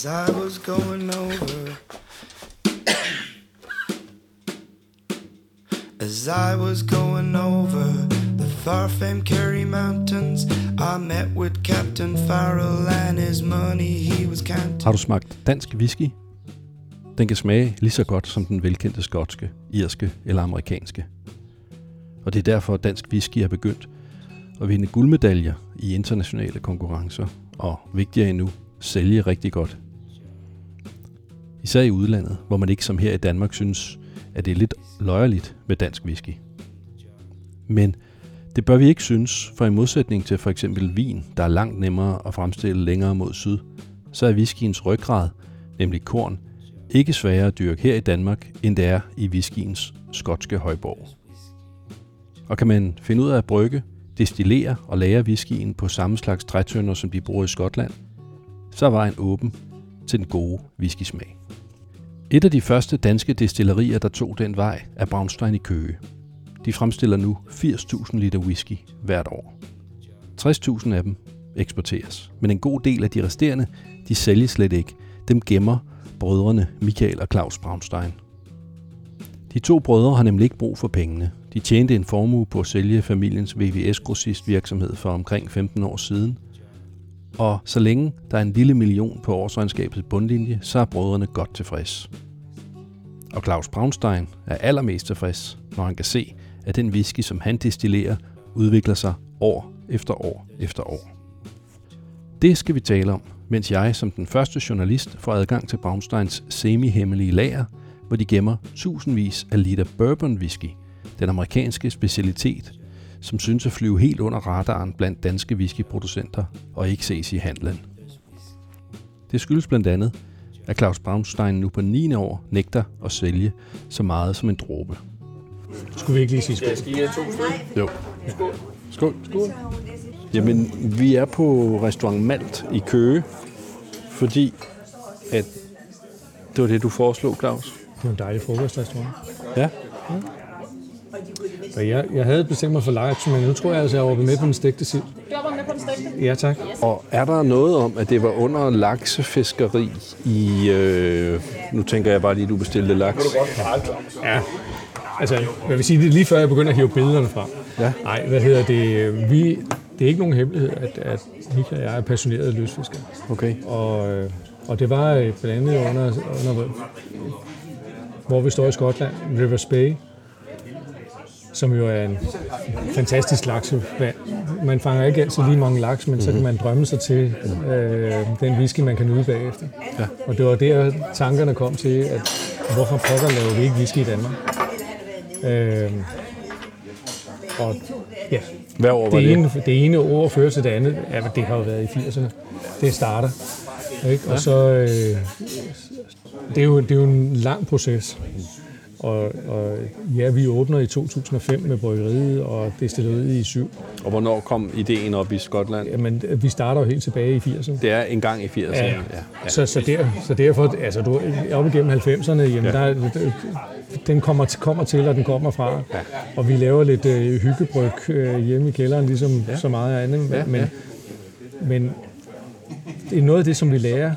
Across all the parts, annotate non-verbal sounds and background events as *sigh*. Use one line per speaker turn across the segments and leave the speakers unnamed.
As I was going over *coughs* As I was going over the far famed Kerry Mountains, I met with Captain Farrell and his money he was counting.
Har du smagt dansk whisky? Den kan smage lige så godt som den velkendte skotske, irske eller amerikanske. Og det er derfor, at dansk whisky er begyndt at vinde guldmedaljer i internationale konkurrencer, og vigtigere endnu, sælge rigtig godt. Især i udlandet, hvor man ikke som her i Danmark synes, at det er lidt løjerligt med dansk whisky. Men det bør vi ikke synes, for i modsætning til for eksempel vin, der er langt nemmere at fremstille længere mod syd, så er whiskyens ryggrad, nemlig korn, ikke sværere at dyrke her i Danmark, end det er i whiskyens skotske højborg. Og kan man finde ud af at brygge, destillere og lagre whiskyen på samme slags trætønder, som de bruger i Skotland, så er vejen åben til den gode whiskysmag. Et af de første danske destillerier, der tog den vej, er Braunstein i Køge. De fremstiller nu 80.000 liter whisky hvert år. 60.000 af dem eksporteres, men en god del af de resterende, de sælges slet ikke. Dem gemmer brødrene Michael og Claus Braunstein. De to brødre har nemlig ikke brug for pengene. De tjente en formue på at sælge familiens VVS-grossistvirksomhed for omkring 15 år siden. Og så længe der er en lille million på årsregnskabets bundlinje, så er brødrene godt tilfreds. Og Claus Braunstein er allermest tilfreds, når han kan se, at den whisky, som han destillerer, udvikler sig år efter år efter år. Det skal vi tale om, mens jeg som den første journalist får adgang til Braunsteins semi-hemmelige lager, hvor de gemmer tusindvis af liter bourbon whisky, den amerikanske specialitet, som synes at flyve helt under radaren blandt danske whiskyproducenter og ikke ses i handlen. Det skyldes blandt andet, at Claus Braunstein nu på 9. år nægter at sælge så meget som en dråbe.
Skulle vi ikke lige sige skål?
Skal I have to stykker?
Jo. Skål. Skål. Jamen, vi er på restaurant Malt i Køge, fordi at det var det, du foreslog, Claus.
Det er en dejlig frokostrestaurant.
Ja.
Og jeg, jeg havde bestemt mig for large, men nu tror jeg altså, jeg var med på den stegte sild.
Du var med på den stegte?
Ja, tak.
Og er der noget om, at det var under laksefiskeri i... Øh, nu tænker jeg bare lige, at du bestilte laks.
Ja. Altså, jeg vil sige, det er lige før jeg begynder at hive billederne frem.
Ja.
Nej, hvad hedder det? Vi, det er ikke nogen hemmelighed, at, at Michael og jeg er passionerede lystfiskere.
Okay.
Og, øh, og det var øh, blandt andet under, under, hvor vi står i Skotland, Rivers Bay, som jo er en fantastisk laksevand. Man fanger ikke altid lige mange laks, men så kan man drømme sig til øh, den whisky, man kan nyde bagefter.
Ja.
Og det var der, tankerne kom til, at hvorfor pokker laver vi ikke whisky i Danmark? Øh, og ja,
Hvad år var
det
det?
ene, det ene ord fører til det andet. Ja, det har jo været i 80'erne. Det starter. Ikke? Og så... Øh, det, er jo, det er jo en lang proces. Og, og ja, vi åbner i 2005 med bryggeriet og destilleriet i 7.
Og hvornår kom ideen op i Skotland?
Jamen, vi starter jo helt tilbage i 80'erne.
Det er en gang i 80'erne.
Ja,
Ja.
Så, så, der, så derfor, altså du, op igennem 90'erne, jamen
Ja.
der, den kommer, til- kommer til, og den kommer fra. Ja. Og vi laver lidt øh, hyggebryg øh, hjemme i kælderen, ligesom ja. så meget andet.
Ja,
men,
ja.
men det er noget af det, som vi lærer,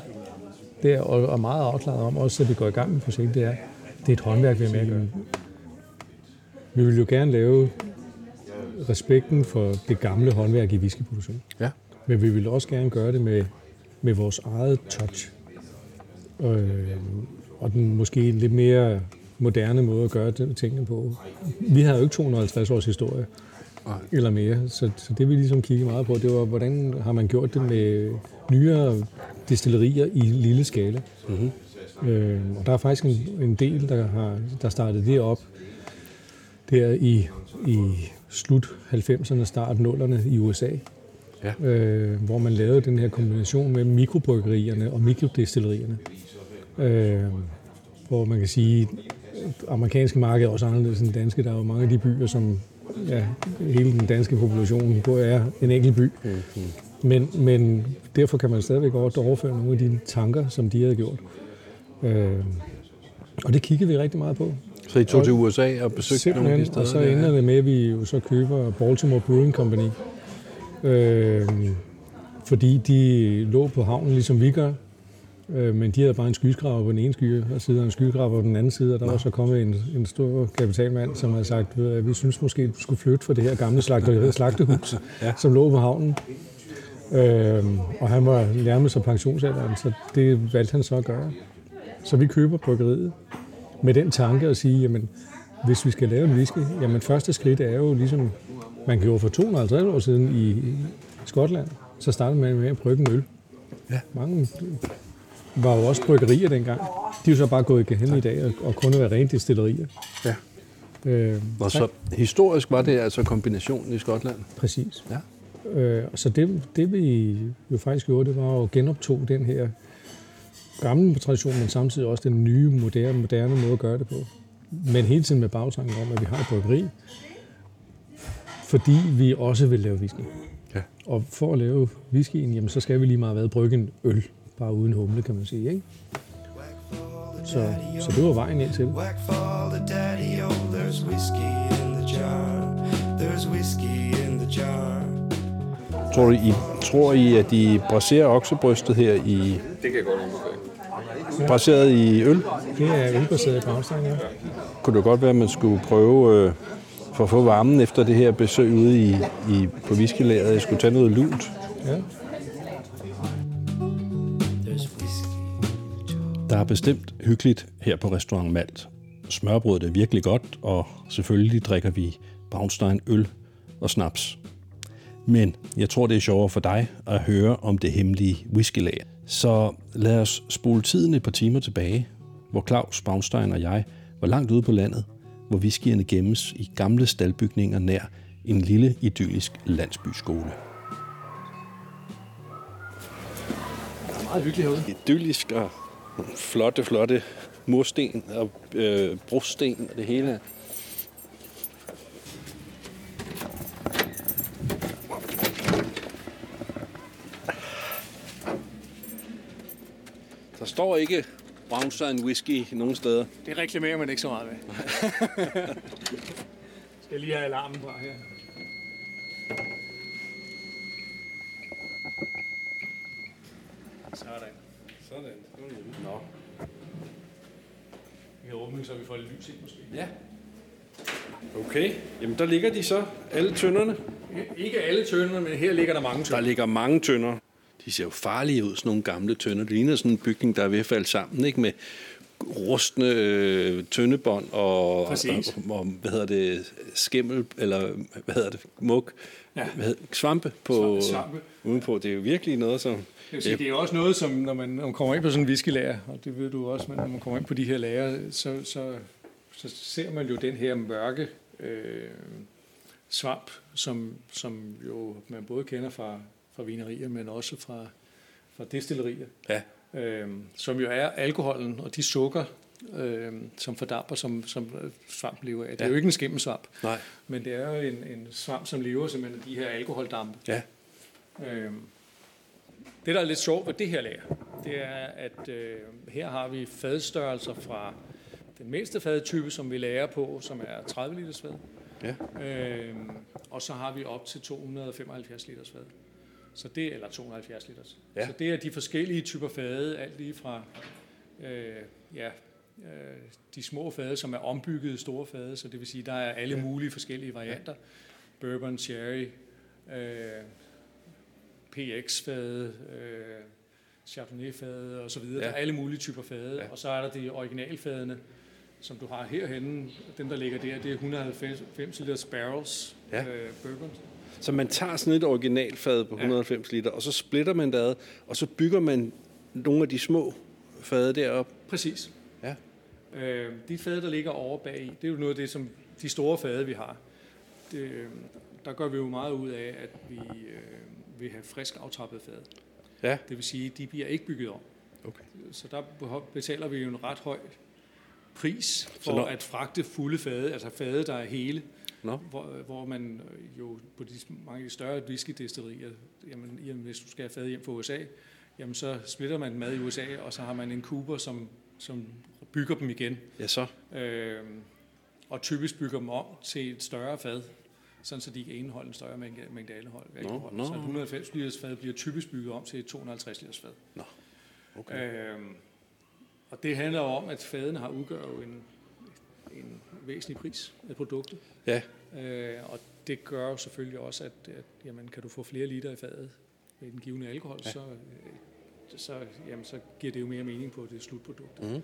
det er, og er meget afklaret om, også at vi går i gang med projektet, det er, det er et håndværk, vi er med. Vi vil jo gerne lave respekten for det gamle håndværk i whiskyproduktion.
Ja.
Men vi vil også gerne gøre det med, med vores eget touch. Øh, og den måske lidt mere moderne måde at gøre tingene på. Vi har jo ikke 250 års historie
Nej.
eller mere, så, så det vi ligesom kiggede meget på, det var, hvordan har man gjort det med nyere destillerier i lille skala. Mm-hmm. Øh, og der er faktisk en, en del, der har der startede det op der i, i slut 90'erne, start 0'erne i USA,
Ja.
øh, hvor man lavede den her kombination med mikrobryggerierne og mikrodestillerierne. Øh, hvor man kan sige, at amerikanske marked er også anderledes end danske. Der er jo mange af de byer, som ja, hele den danske population bor er en enkelt by. Mm-hmm. Men, men derfor kan man stadigvæk godt overføre nogle af de tanker, som de havde gjort. Øh, og det kiggede vi rigtig meget på.
Så I tog til USA og besøgte nogle af de steder?
og så
der?
ender det med, at vi jo så køber Baltimore Brewing Company. Øh, fordi de lå på havnen, ligesom vi gør. Øh, men de havde bare en skyskraber på den ene skyer, og siden en skyskraber på den anden side, og der var så kommet en, en stor kapitalmand, som havde sagt, at vi synes måske, du skulle flytte fra det her gamle slagte, *laughs* slagtehus, ja. som lå på havnen. Øh, og han var nærmest sig pensionsalderen, så det valgte han så at gøre. Så vi køber bryggeriet med den tanke at sige, jamen, hvis vi skal lave en whisky, jamen første skridt er jo ligesom, man gjorde for 250 år siden i Skotland, så startede man med at brygge en øl. Ja. Mange var jo også bryggerier dengang. De er jo så bare gået hen i dag og, og kun være rent distillerier.
Ja. Øh, og så historisk var det altså kombinationen i Skotland?
Præcis. Ja. Øh, så det, det vi jo faktisk gjorde, det var at genoptog den her gamle tradition, men samtidig også den nye, moderne, moderne måde at gøre det på. Men hele tiden med bagtanken om, at vi har et bryggeri, fordi vi også vil lave whisky. Ja. Og for at lave whiskyen, jamen, så skal vi lige meget hvad brygge en øl, bare uden humle, kan man sige. Ikke? Så, så det var vejen ind til. Oh.
Tror I, tror I, at de braserer oksebrystet her i...
Det kan jeg godt
lide. Braseret i øl?
Det er ølbaseret i Braunstein, ja.
Kunne det godt være, at man skulle prøve øh, for at få varmen efter det her besøg ude i, i, på whiskylæret, jeg skulle tage noget lunt? Ja. Der er bestemt hyggeligt her på Restaurant Malt. Smørbrødet er virkelig godt, og selvfølgelig drikker vi Braunstein øl og snaps. Men jeg tror, det er sjovere for dig at høre om det hemmelige whiskylager. Så lad os spole tiden et par timer tilbage, hvor Claus Braunstein og jeg var langt ude på landet, hvor whiskyerne gemmes i gamle staldbygninger nær en lille idyllisk landsbyskole.
Det er meget hyggeligt herude.
Idyllisk og flotte, flotte mursten og øh, brosten og det hele. Der står ikke Brownstein whisky nogen steder.
Det reklamerer man ikke så meget med. *laughs* Skal jeg lige have alarmen på her? Sådan.
Sådan.
Nå. Vi kan åbne, så vi får lidt lys ind måske.
Ja. Okay, jamen der ligger de så, alle tønderne.
Ikke alle tønder, men her ligger der mange tønder.
Der ligger mange tønder. De ser jo farlige ud, sådan nogle gamle tønder. Det ligner sådan en bygning, der er ved at falde sammen, ikke? Med rustne øh, tøndebånd og, og, og, hvad hedder det, skimmel, eller hvad hedder det, muk, ja. hvad hedder, svampe på svampe. udenpå. Det er jo virkelig noget, som...
Jeg sige, det er også noget, som når man, når man kommer ind på sådan en whiskylager, og det ved du også, men når man kommer ind på de her lager, så, så, så ser man jo den her mørke øh, svamp, som, som jo man både kender fra, fra vinerier, men også fra, fra destillerier. Ja. Øhm, som jo er alkoholen og de sukker, øhm, som fordamper, som, som svamp lever af. Det er jo ikke en skimmelsvamp, Nej. men det er jo en, en svamp, som lever simpelthen af de her alkoholdampe. Ja. Øhm, det, der er lidt sjovt ved det her lager, det er, at øh, her har vi fadstørrelser fra den mindste fadtype, som vi lærer på, som er 30 liters fad. Ja. Øhm, og så har vi op til 275 liters fad. Så det, eller 270 liters. Ja. Så det er de forskellige typer fade, alt lige fra øh, ja, øh, de små fade, som er ombyggede store fade, så det vil sige, der er alle ja. mulige forskellige varianter. Ja. Bourbon, sherry, øh, PX-fade, øh, Chardonnay-fade og så videre. Ja. Der er alle mulige typer fade, ja. og så er der de originalfadene, som du har herhenne. Den, der ligger der, det er 190 liters barrels ja. øh, bourbon.
Så man tager sådan et originalfad på 190 ja. liter, og så splitter man det ad, og så bygger man nogle af de små fade derop.
Præcis. Ja. Øh, de fade, der ligger over bag det er jo noget af det, som de store fade, vi har. Det, der gør vi jo meget ud af, at vi øh, vil have frisk aftrappet fad. Ja. Det vil sige, at de bliver ikke bygget om. Okay. Så der betaler vi jo en ret høj pris for når... at fragte fulde fade, altså fade, der er hele, no. hvor, hvor man jo på de mange større whiskydestillerier, jamen, jamen, hvis du skal have fade hjem fra USA, jamen så splitter man mad i USA, og så har man en kuber, som, som bygger dem igen.
Ja, så.
Øh, og typisk bygger dem om til et større fad, sådan så de kan indeholde en større mængde, mængde alkohol. No, no. Så 190 liters fad bliver typisk bygget om til et 250 liters fad. No.
Okay.
Øhm, og det handler om, at fadene har udgør jo en, en væsentlig pris af produktet.
Ja,
Øh, og det gør jo selvfølgelig også, at, at jamen, kan du få flere liter i fadet med den givende alkohol, ja. så, øh, så, jamen, så giver det jo mere mening på det slutprodukt. Mm.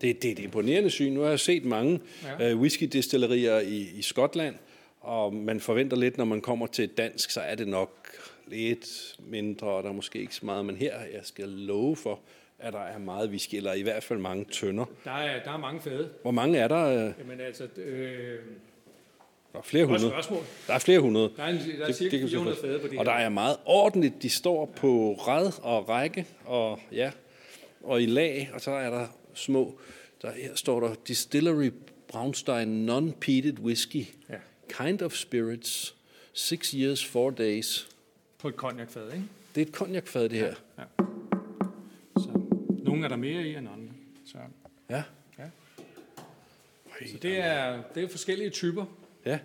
det, det er et imponerende syn. Nu har jeg set mange
Ja.
ja. øh, whiskydestillerier i, i Skotland, og man forventer lidt, når man kommer til dansk, så er det nok lidt mindre, og der er måske ikke så meget. Men her, jeg skal love for, at der er meget whisky, eller i hvert fald mange tønder.
Der, er, der er mange fade.
Hvor mange er der? Øh,
Jamen altså, øh,
Der er flere hundrede. Der er flere hundrede.
Der er, en, der er cirka
kan vi se
400
først.
fade på det
Og der
her.
er meget ordentligt. De står på rad og række, og ja, og i lag, og så er der små, der her står der Distillery Brownstein Non-Peated Whisky,
Ja.
Kind of Spirits, Six Years, Four Days.
På et cognacfad, ikke?
Det er et konjakfad, det her.
Ja. Så nogle er der mere i end andre. Så,
Ja.
ja. så det, er, det er forskellige typer.
Ja.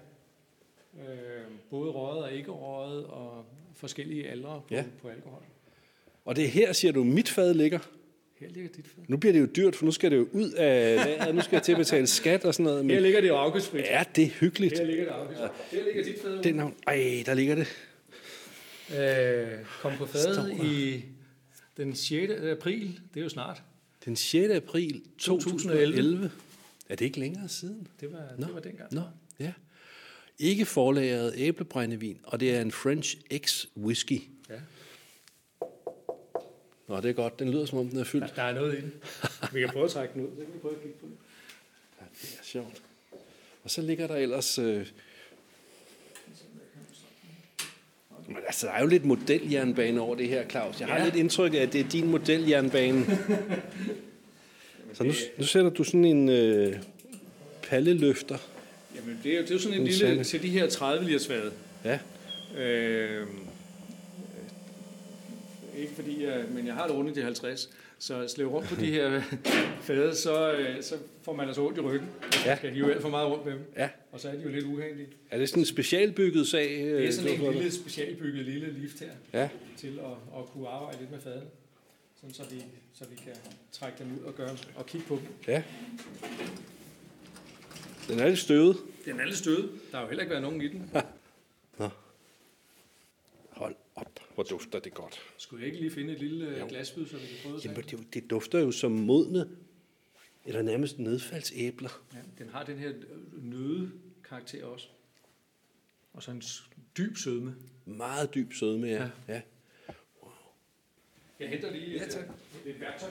Øh, både røget og ikke røget, og forskellige aldre på,
Ja.
på alkohol.
Og det er her, siger du, mit fad ligger.
Her ligger dit fad.
Nu bliver det jo dyrt, for nu skal det jo ud af lageret. Nu skal jeg til at betale skat og sådan noget.
Her
Men
ligger det jo afgiftsfrit.
er det hyggeligt?
Her ligger det afgiftsfrit. Her ligger dit fad.
Det navn. Ej, der ligger det.
Øh, kom på fadet i den 6. april. Det er jo snart.
Den 6. april 2011. 2011. Er det ikke længere siden?
Det var,
Nå.
det var dengang.
Nå, ja. Ikke forlagret æblebrændevin, og det er en French X whisky.
Ja.
Nå, det er godt. Den lyder, som om den er
Der,
fyldt.
der er noget i den. Vi kan prøve at trække den ud. Så kan vi prøve at kigge på.
Ja, det er sjovt. Og så ligger der ellers... Øh... Men altså, der er jo lidt modeljernbane over det her, Claus. Jeg har
Ja.
lidt indtryk af, at det er din modeljernbane. *laughs* så nu, nu sætter du sådan en øh, palleløfter.
Jamen, det er jo, det er jo sådan en
En
lille,
sande.
til de her 30 liters fade.
Ja,
Øh, ikke fordi, jeg, men jeg har det rundt i de 50, så slæv rundt på de her *laughs* fade, så, øh, så får man altså ondt i ryggen.
Ja.
Ja. Skal hive alt for meget rundt med dem.
ja.
Og så er de jo lidt uheldige.
Er det sådan en specialbygget sag?
Det er sådan
øh,
en
har fået?
lille specialbygget lille lift her,
Ja,
til at, at kunne arbejde lidt med fadene. Sådan så vi, så vi kan trække dem ud og, gøre, og kigge på dem.
ja. Den er lidt støvet.
Den er lidt stød. Der har jo heller ikke været nogen i den. *laughs*
Nå. Op, hvor dufter det godt.
Skulle jeg ikke lige finde et lille
Jo.
jo. glasbyd, så vi kan prøve at
Jamen,
tage
det, det dufter jo som modne, eller nærmest nedfaldsæbler.
Ja, den har den her nøde karakter også. Og så en dyb sødme.
Meget dyb sødme, ja.
Ja.
ja.
Jeg henter lige
Ja, tak.
et, et værktøj.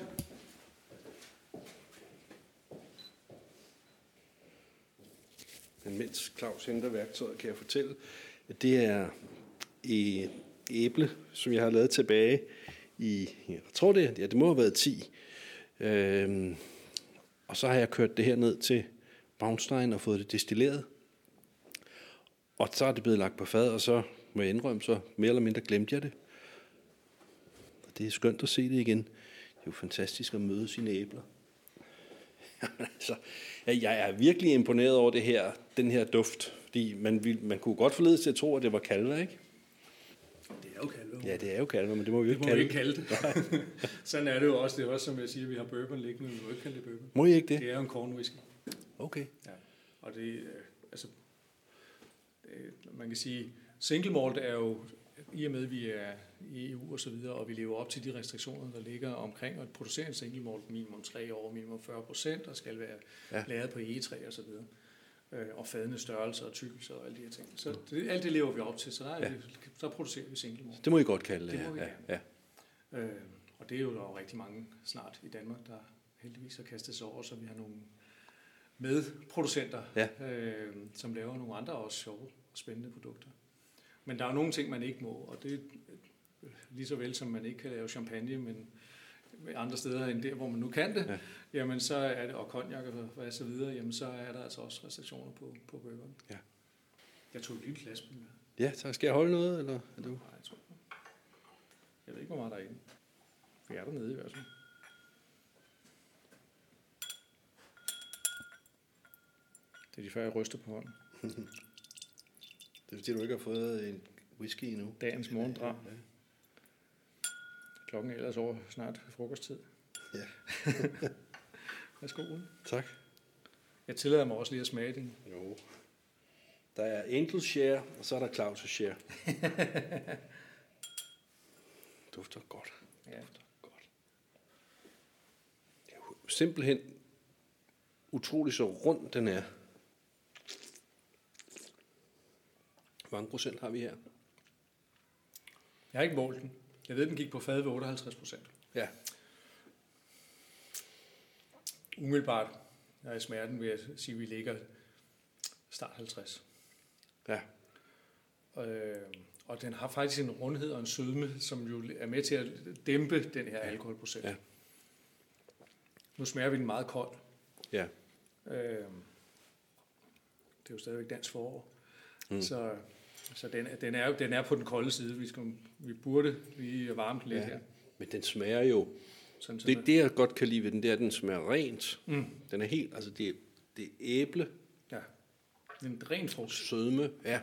Men mens Claus henter værktøjet, kan jeg fortælle, at det er et æble, som jeg har lavet tilbage i, jeg tror det, ja, det må have været 10. Øhm, og så har jeg kørt det her ned til Braunstein og fået det destilleret. Og så er det blevet lagt på fad, og så må jeg indrømme, så mere eller mindre glemte jeg det. Og det er skønt at se det igen. Det er jo fantastisk at møde sine æbler. så, *laughs* altså, jeg er virkelig imponeret over det her, den her duft. Fordi man, vil, man kunne godt forledes til at tro, at det var kalve, ikke?
Det er jo kalve.
Ja, det er jo kalve, men det må vi
Det
ikke
må vi
kalde.
ikke kalde det. *laughs* Sådan er det jo også. Det er også, som jeg siger, vi har bourbon liggende, men vi må ikke kalde det bourbon.
Må I ikke det?
Det er jo en corn whisky.
Okay.
Ja. Og det, øh, altså, øh, man kan sige, single malt er jo, i og med at vi er i EU og så videre, og vi lever op til de restriktioner, der ligger omkring at producere en single malt minimum 3 år, minimum 40 procent, og skal være
Ja.
lavet på egetræ og så videre. Øh, og fadende størrelse og tykkelse og alle de her ting. Så det, alt det lever vi op til, så der er
Ja.
vi, så producerer vi single malt.
Det må I godt kalde det.
Må vi
ja,
gerne.
ja.
Øh, og det er jo der er rigtig mange snart i Danmark, der heldigvis har kastet sig over, så vi har nogle medproducenter,
Ja.
øh, som laver nogle andre også sjove og spændende produkter. Men der er jo nogle ting, man ikke må, og det er lige så vel som man ikke kan lave champagne, men andre steder end der, hvor man nu kan det,
Ja.
ja. jamen så er det, og konjak og hvad så videre, jamen så er der altså også restriktioner på, på bøgerne.
Ja.
Jeg tog et lille glas med.
ja, så skal jeg holde noget, eller er du?
Nej, jeg tror ikke. Jeg ved ikke, hvor meget der er i den. Vi er dernede i hvert fald. Det er de før, jeg ryster på hånden. *laughs*
Det er fordi, du ikke har fået en whisky endnu.
Dagens morgendrag.
Ja.
Klokken er ellers over snart frokosttid.
Ja. *laughs*
Værsgo. Ole.
Tak.
Jeg tillader mig også lige at smage den.
Jo. Der er Angel Share, og så er der Claus' Share. *laughs* Dufter godt.
Ja.
Dufter godt. Det er jo simpelthen utrolig så rund den er. Hvor mange procent har vi her?
Jeg har ikke målt den. Jeg ved, den gik på fad ved 58 procent.
Ja.
Umiddelbart, jeg smager den, vil jeg sige, at vi ligger start 50.
Ja.
Øh, og den har faktisk en rundhed og en sødme, som jo er med til at dæmpe den her alkoholprocent.
Ja.
Nu smager vi den meget kold.
Ja.
Øh, det er jo stadigvæk dansk forår. Mm. Så, så den, den, er, den er på den kolde side. Vi, skal, vi burde lige varme den lidt
ja.
her.
Men den smager jo...
Sådan, så
Det, det, jeg godt kan lide ved den, det er, at den smager rent.
Mm.
Den er helt... Altså, det, er- det er æble,
Ja. En ren frugt.
sødme, ja.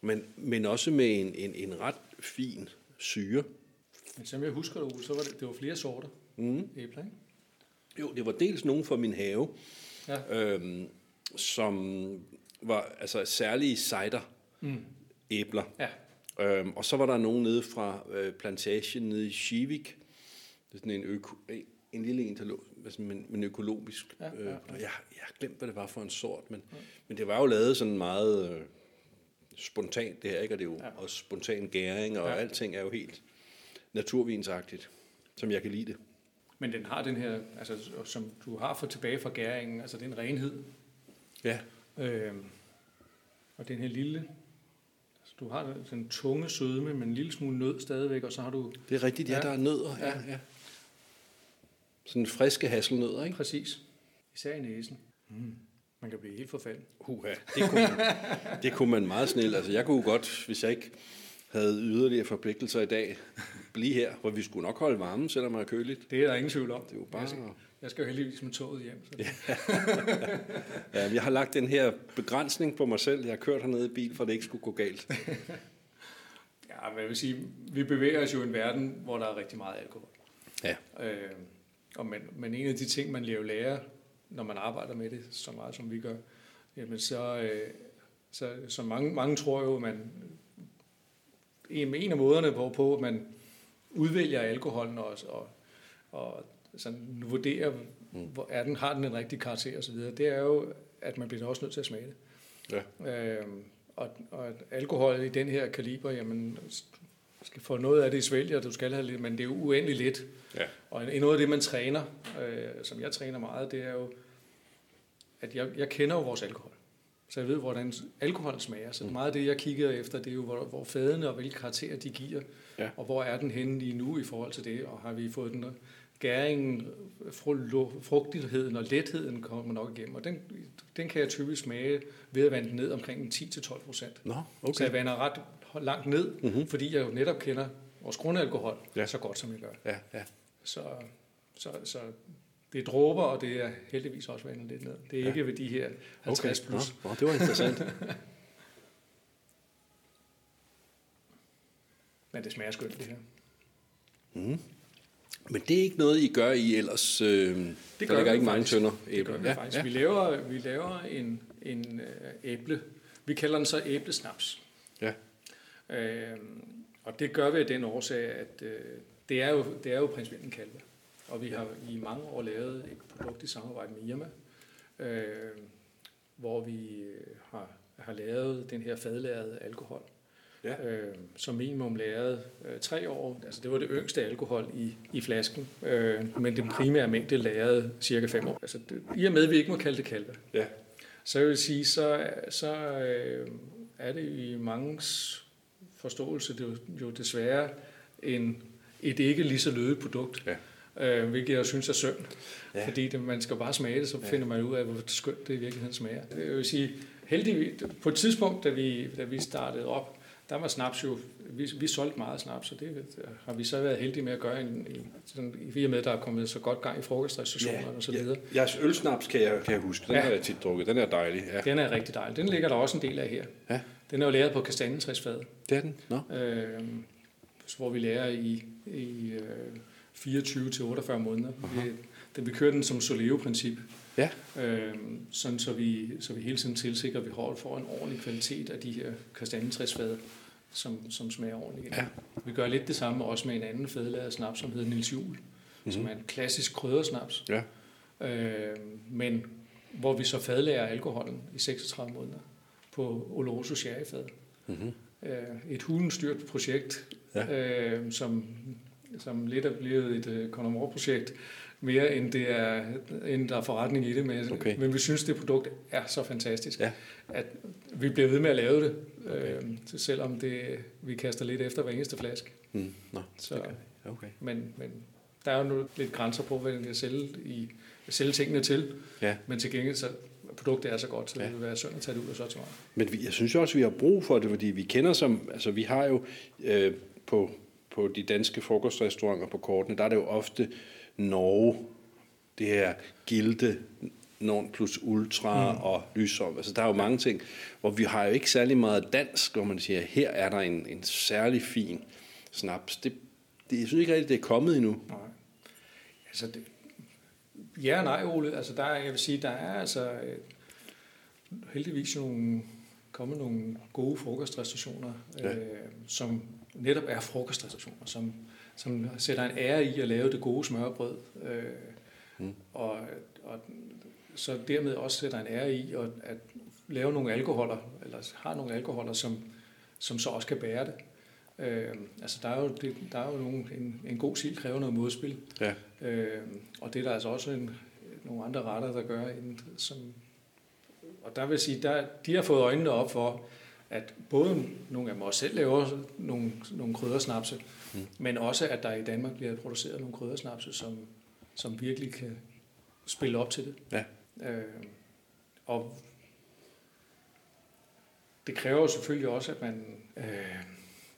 Men, men også med en, en, en ret fin syre.
Men som jeg husker det, så var det, det var flere sorter
Mm.
æbler, ikke?
Jo, det var dels nogen fra min have,
Ja.
øhm, som var altså særlige cider
Mm.
æbler.
Ja.
Øhm, og så var der nogen nede fra øh, plantagen nede i Skivik. Det er sådan en, øko, en- lille en, der lå, altså, men, men økologisk.
Ja, ja,
Øh,
ja.
og jeg, jeg har glemt, hvad det var for en sort, men, men det var jo lavet sådan meget øh, spontant det her, ikke? Og det er jo
Ja.
også spontan gæring, og
Ja.
alting er jo helt naturvinsagtigt, som jeg kan lide det.
Men den har den her, altså, som du har fået tilbage fra gæringen, altså den renhed.
Ja,
Øhm, og den her lille, du har den tunge sødme, men en lille smule nød stadigvæk, og så har du
det er rigtigt, ja,
Ja.
der er nødder. Ja,
Ja.
ja. Sådan friske hasselnødder, ikke?
præcis, især i næsen. Mm. Man kan blive helt forfalden.
Uha, det kunne, man, det kunne man meget snil. Altså, jeg kunne godt, hvis jeg ikke havde yderligere forpligtelser i dag, blive her, hvor vi skulle nok holde varmen, selvom det er køligt.
Det er der ingen tvivl om.
Det er jo bare...
Jeg skal, jeg skal jo heldigvis med toget hjem. Så. Ja. *laughs*
Ja, jeg har lagt den her begrænsning på mig selv. Jeg har kørt hernede i bil, for det ikke skulle gå galt. *laughs*
ja, men jeg vil sige, vi bevæger os jo i en verden, hvor der er rigtig meget alkohol.
Ja,
Øh, og men, men en af de ting, man lærer, når man arbejder med det så meget, som vi gør, jamen så, øh, så, så mange, mange tror jo, man, en, en af måderne, hvorpå man udvælger alkoholen og, og, og sådan vurderer, hvor er den, har den en rigtig karakter osv., det er jo, at man bliver også nødt til at smage det.
ja.
Øh, og, og alkohol i den her kaliber, jamen, skal få noget af det i svælger, du skal have lidt, men det er jo uendelig lidt.
ja.
Og en- noget af det, man træner, øh, som jeg træner meget, det er jo, at jeg, jeg kender jo vores alkohol. Så jeg ved, hvordan alkohol smager. Så meget af det, jeg kigger efter, det er jo, hvor, hvor fadene og hvilke karakterer de giver.
Ja.
Og hvor er den henne lige nu i forhold til det. Og har vi fået den gæringen, fru- frugtigheden og letheden kommer nok igennem. Og den, den kan jeg typisk smage ved at vande den ned omkring 10-12 procent. Så
okay.
jeg vander ret langt ned,
Mhm.
mm-hmm. fordi jeg jo netop kender vores grundalkohol
Ja.
så godt, som jeg gør.
Ja, ja.
Så, så, så det er dråber, og det er heldigvis også vandet lidt ned. Det er
Ja.
ikke ved de her 50 okay. plus.
Nå, nå, det var interessant. *laughs*
Men det smager skønt, det her.
Men det er ikke noget, I gør I ellers? Øh, det der
gør
ligger
vi
ikke mange tønder
Det gør vi
ja,
faktisk.
Ja.
Vi laver, vi laver en, en øh, æble. Vi kalder den så æblesnaps.
Ja.
Øh, og det gør vi af den årsag, at øh, det, er jo, det er jo principielt en kalve. Og vi har i mange år lavet et produkt i samarbejde med Irma, øh, hvor vi øh, har, har lavet den her fadlærede alkohol.
Ja.
Øh, som minimum lavet øh, tre år. Altså det var det yngste alkohol i, i flasken, øh, men den primære mængde lavet cirka fem år. Altså det, I og med, at vi ikke må kalde det kalve,
ja.
så jeg vil sige, så, så øh, er det i mangens forståelse det er jo, desværre en, et ikke lige så lødigt produkt.
Ja.
Øh, hvilket jeg synes er synd.
Ja.
Fordi det, man skal bare smage det, så ja. finder man ud af, hvor skønt det i virkeligheden smager. Jeg vil sige, heldigvis, på et tidspunkt, da vi, da vi startede op, der var snaps jo, vi, vi solgte meget snaps, og det har vi så været heldige med at gøre, i, sådan, i og med, at der er kommet så godt gang i frokostrestriktioner og så videre.
Ja. Jeres ølsnaps kan jeg, kan jeg huske. Den ja.
Ja.
har jeg tit drukket. Den er dejlig. Ja.
Den er rigtig dejlig. Den ligger der også en del af her.
Ja.
Den er jo lavet på kastanjetræsfad.
Det er den. Nå.
Øh, hvor vi lærer i, i øh, 24 til 48 måneder. Vi, den, vi kører den som Soleo-princip.
Ja.
Øh, sådan så vi, så vi hele tiden tilsikrer, at vi holder for en ordentlig kvalitet af de her kastanjetræsfade, som, som smager ordentligt.
Ja.
Vi gør lidt det samme også med en anden fadelaget snaps, som hedder Nils Juhl, mm-hmm. som er en klassisk kryddersnaps.
Ja.
Øh, men hvor vi så fadlærer alkoholen i 36 måneder på Oloroso Sherryfad.
Mm-hmm.
Øh, et hulenstyrt projekt,
Ja.
øh, som, som lidt er blevet et øh, Connemore-projekt, mere end, det er, end der er forretning i det. Men,
Okay.
men vi synes, det produkt er så fantastisk,
Ja.
at vi bliver ved med at lave det, øh, selvom det, vi kaster lidt efter hver eneste flaske.
Mm. Nå,
Så,
okay.
men, men der er jo nu lidt grænser på, hvad den kan sælge, i, sælge tingene til.
Ja.
Men til gengæld, så produktet er så godt, så
Ja.
det vil være synd at tage det ud af sortimentet.
Men vi, jeg synes jo også, vi har brug for det, fordi vi kender som, altså vi har jo øh, på, på de danske frokostrestauranter på kortene, der er det jo ofte Norge, det her Gilde, Non plus Ultra mm. og Lysom. Altså der er jo mange ting, hvor vi har jo ikke særlig meget dansk, hvor man siger, her er der en, en særlig fin snaps. Det, det, jeg synes ikke rigtig, det er kommet endnu.
Nej. Altså, det, ja og nej, Ole. Altså, der, er- jeg vil sige, der er altså øh, heldigvis nogle, kommet nogle gode frokostrestaurationer,
Ja.
øh, som netop er frokostrestaurationer, som, som sætter en ære i at lave det gode smørbrød, øh,
Mm.
og, og så dermed også sætter en ære i at, at lave nogle alkoholer, eller har nogle alkoholer, som, som så også kan bære det. Øh, altså der er jo, det, der er jo nogle, en, en god sild kræver noget modspil,
Ja.
øh, og det er der altså også en, nogle andre retter, der gør, en, som, og der vil sige, der, de har fået øjnene op for, at både nogle af dem også selv laver nogle, nogle kryddersnapse,
Mm.
mm. men også at der i Danmark bliver produceret nogle kryddersnapse, som, som virkelig kan spille op til det.
Ja.
Øh, og det kræver jo selvfølgelig også, at man øh,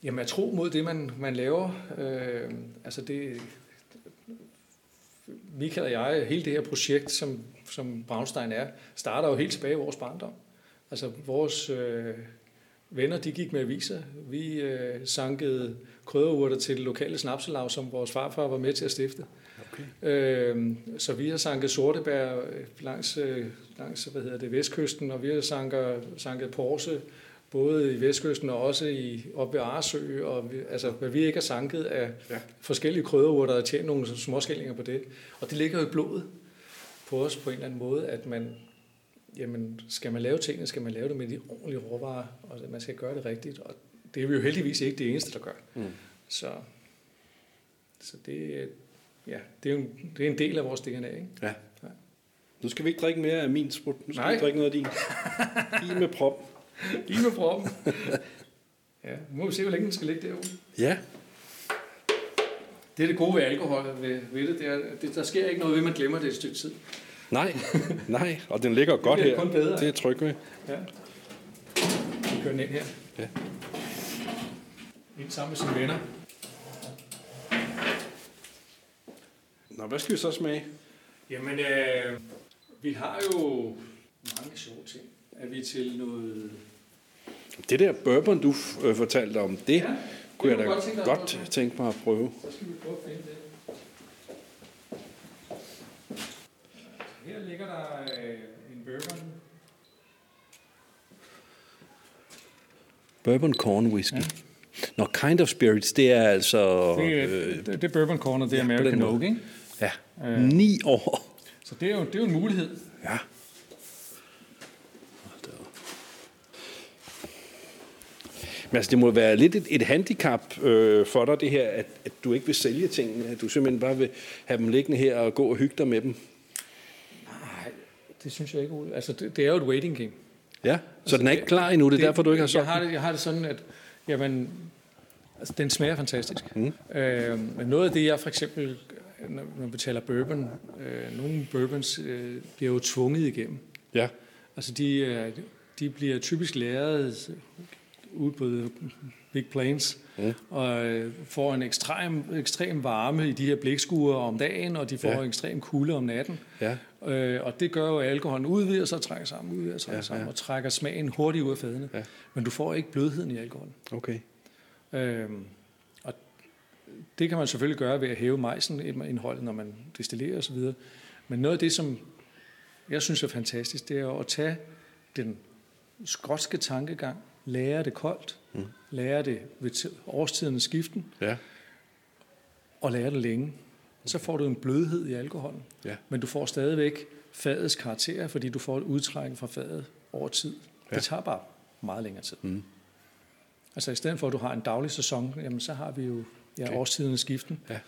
jamen, er tro mod det, man, man laver. Øh, altså det, Michael og jeg, hele det her projekt, som, som Braunstein er, starter jo helt tilbage i vores barndom. Altså vores øh, venner, de gik med aviser. Vi øh, sankede krydderurter til det lokale snapselav, som vores farfar var med til at stifte.
Okay.
Øh, så vi har sanket sortebær øh, langs, øh, langs hvad hedder det, vestkysten, og vi har sanket, sanket porse både i vestkysten og også i, op ved Arsø, og vi, altså, hvad vi ikke har sanket af
Ja.
forskellige krydderurter, der har tjent nogle småskællinger på det. Og det ligger jo i blodet på os på en eller anden måde, at man, jamen, skal man lave tingene, skal man lave det med de ordentlige råvarer, og man skal gøre det rigtigt, og det er vi jo heldigvis ikke det eneste, der gør.
Mm.
Så, så det, ja, det, er jo en, det er en del af vores DNA, ikke?
Ja.
Ja.
Nu skal vi ikke drikke mere af min sprut. Nu skal
Nej.
vi drikke noget af din. I med prop. *laughs*
I med proppen. ja, nu må vi se, hvor længe den skal ligge derude.
Ja.
Det er det gode ved alkohol ved, ved det, det er, det, der sker ikke noget ved, man glemmer det et stykke tid.
Nej, nej, og den ligger *laughs* godt her.
kun bedre.
Det er jeg tryg ved.
Ja. Vi kører den ind her.
Ja.
Ind sammen med sine venner.
Nå, hvad skal vi så smage?
Jamen, øh, vi har jo mange sjove ting. Er vi til noget...
Det der bourbon, du øh, fortalte om, det
Ja,
kunne jeg da
godt tænke
godt tænke mig at prøve.
Så skal vi prøve at finde det. Her ligger der øh, en bourbon.
Bourbon corn whisky. Ja. Nå, kind of spirits, det er altså...
Det, er,
øh,
det, det bourbon corner, det er
ja,
American. Oak, ikke?
ja,
Øh.
ni år.
Så det er jo, det er jo en mulighed.
Ja. Men altså, det må være lidt et, et handicap øh, for dig, det her, at, at du ikke vil sælge tingene. At du simpelthen bare vil have dem liggende her og gå og hygge dig med dem.
Det synes jeg ikke. Ole. Altså, det, det er jo et waiting game.
Ja, så den er ikke klar endnu, det er derfor, du ikke har
jeg
solgt
har
den.
det, jeg har det sådan, at jamen, altså, den smager fantastisk.
Mm.
Øh, men noget af det, jeg for eksempel, når når vi taler bourbon, øh, nogle bourbons øh, bliver jo tvunget igennem.
Ja,
Altså, de, øh, de bliver typisk læret ude på Big Plains,
Mm.
og øh, får en ekstrem, ekstrem varme i de her blækskuer om dagen, og de får
ja.
en ekstrem kulde om natten.
ja,
Øh, og det gør jo, at alkoholen udvider sig og trækker sammen, udvider sig og
Ja,
sammen,
ja.
og trækker smagen hurtigt ud af fadene.
Ja.
Men du får ikke blødheden i alkoholen.
okay.
Øhm, og det kan man selvfølgelig gøre ved at hæve majsen indholdet, når man destillerer osv. Men noget af det, som jeg synes er fantastisk, det er at tage den skotske tankegang, lære det koldt, mm. lære det ved årstidens skiften,
Ja.
og lære det længe. Så får du en blødhed i alkoholen,
Ja.
men du får stadigvæk fadets karakter, fordi du får et udtræk fra fadet over tid.
Ja.
Det tager bare meget længere tid.
Mm.
Altså i stedet for, at du har en daglig sæson, jamen så har vi jo ja,
Okay.
årstidens skiften.
Ja.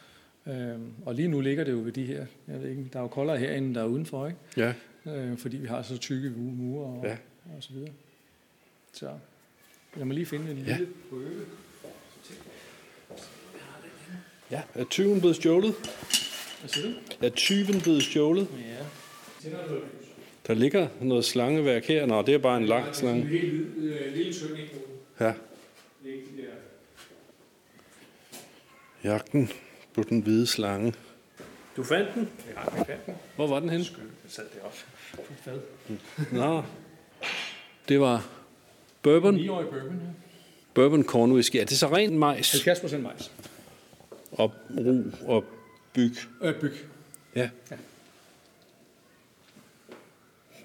Øhm, og lige nu ligger det jo ved de her, jeg ved ikke, der er jo koldere herinde, end der er udenfor, ikke?
Ja.
Øh, fordi vi har så tykke mu- mure og,
ja.
og så videre. Så lad mig lige finde en
Ja.
lille prøve.
Ja. Er tyven blevet stjålet?
Hvad siger du?
Er tyven blevet stjålet?
Ja. Tænder du
Der ligger noget slangeværk her. Nå, det er bare en lang slange.
En lille, øh, lille tynd
Ja. Jagten på den hvide slange. Du fandt den?
Ja, jeg fandt den.
Hvor var den henne?
Jeg sad deroppe på et fad.
Nå. Det var bourbon.
9-årig bourbon, ja.
Bourbon corn whisky. Er det så rent majs
70 procent majs.
Og ru og byg?
Øh, byg.
Ja.
Ja.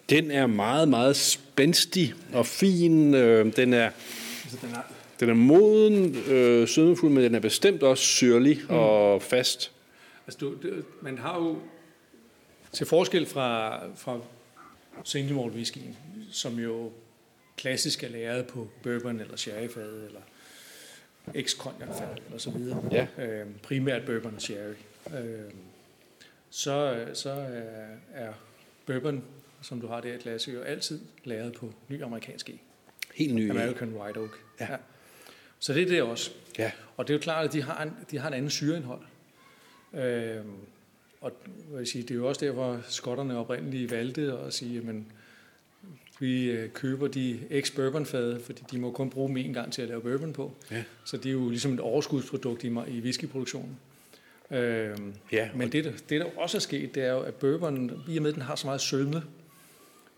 Den er meget, meget spændstig og fin. Øh, Den er,
Altså, den er,
den er moden, øh, sødmefuld, men den er bestemt også syrlig mm. og fast.
altså, du, det, man har jo til forskel fra, fra single malt whiskyen, som jo klassisk er lavet på bourbon eller sherryfad eller eller så videre.
Ja.
Øh, primært bourbon og sherry. Øh, så, så er, er bourbon, som du har der i glasset, jo altid lavet på ny amerikansk e.
Helt ny.
American White Oak.
Ja.
Så det er det også.
Ja.
Og det er jo klart, at de har en, de har en anden syreindhold. Øhm, og jeg sige, det er jo også derfor, skotterne oprindeligt valgte at sige, at vi øh, køber de ex-bourbonfade, fordi de må kun bruge dem en gang til at lave bourbon på.
Ja.
Så det er jo ligesom et overskudsprodukt i, i whiskyproduktionen. Øhm,
Ja,
men det, der- det, der også er sket, det er jo, at bourbon, i og med, at den har så meget sødme,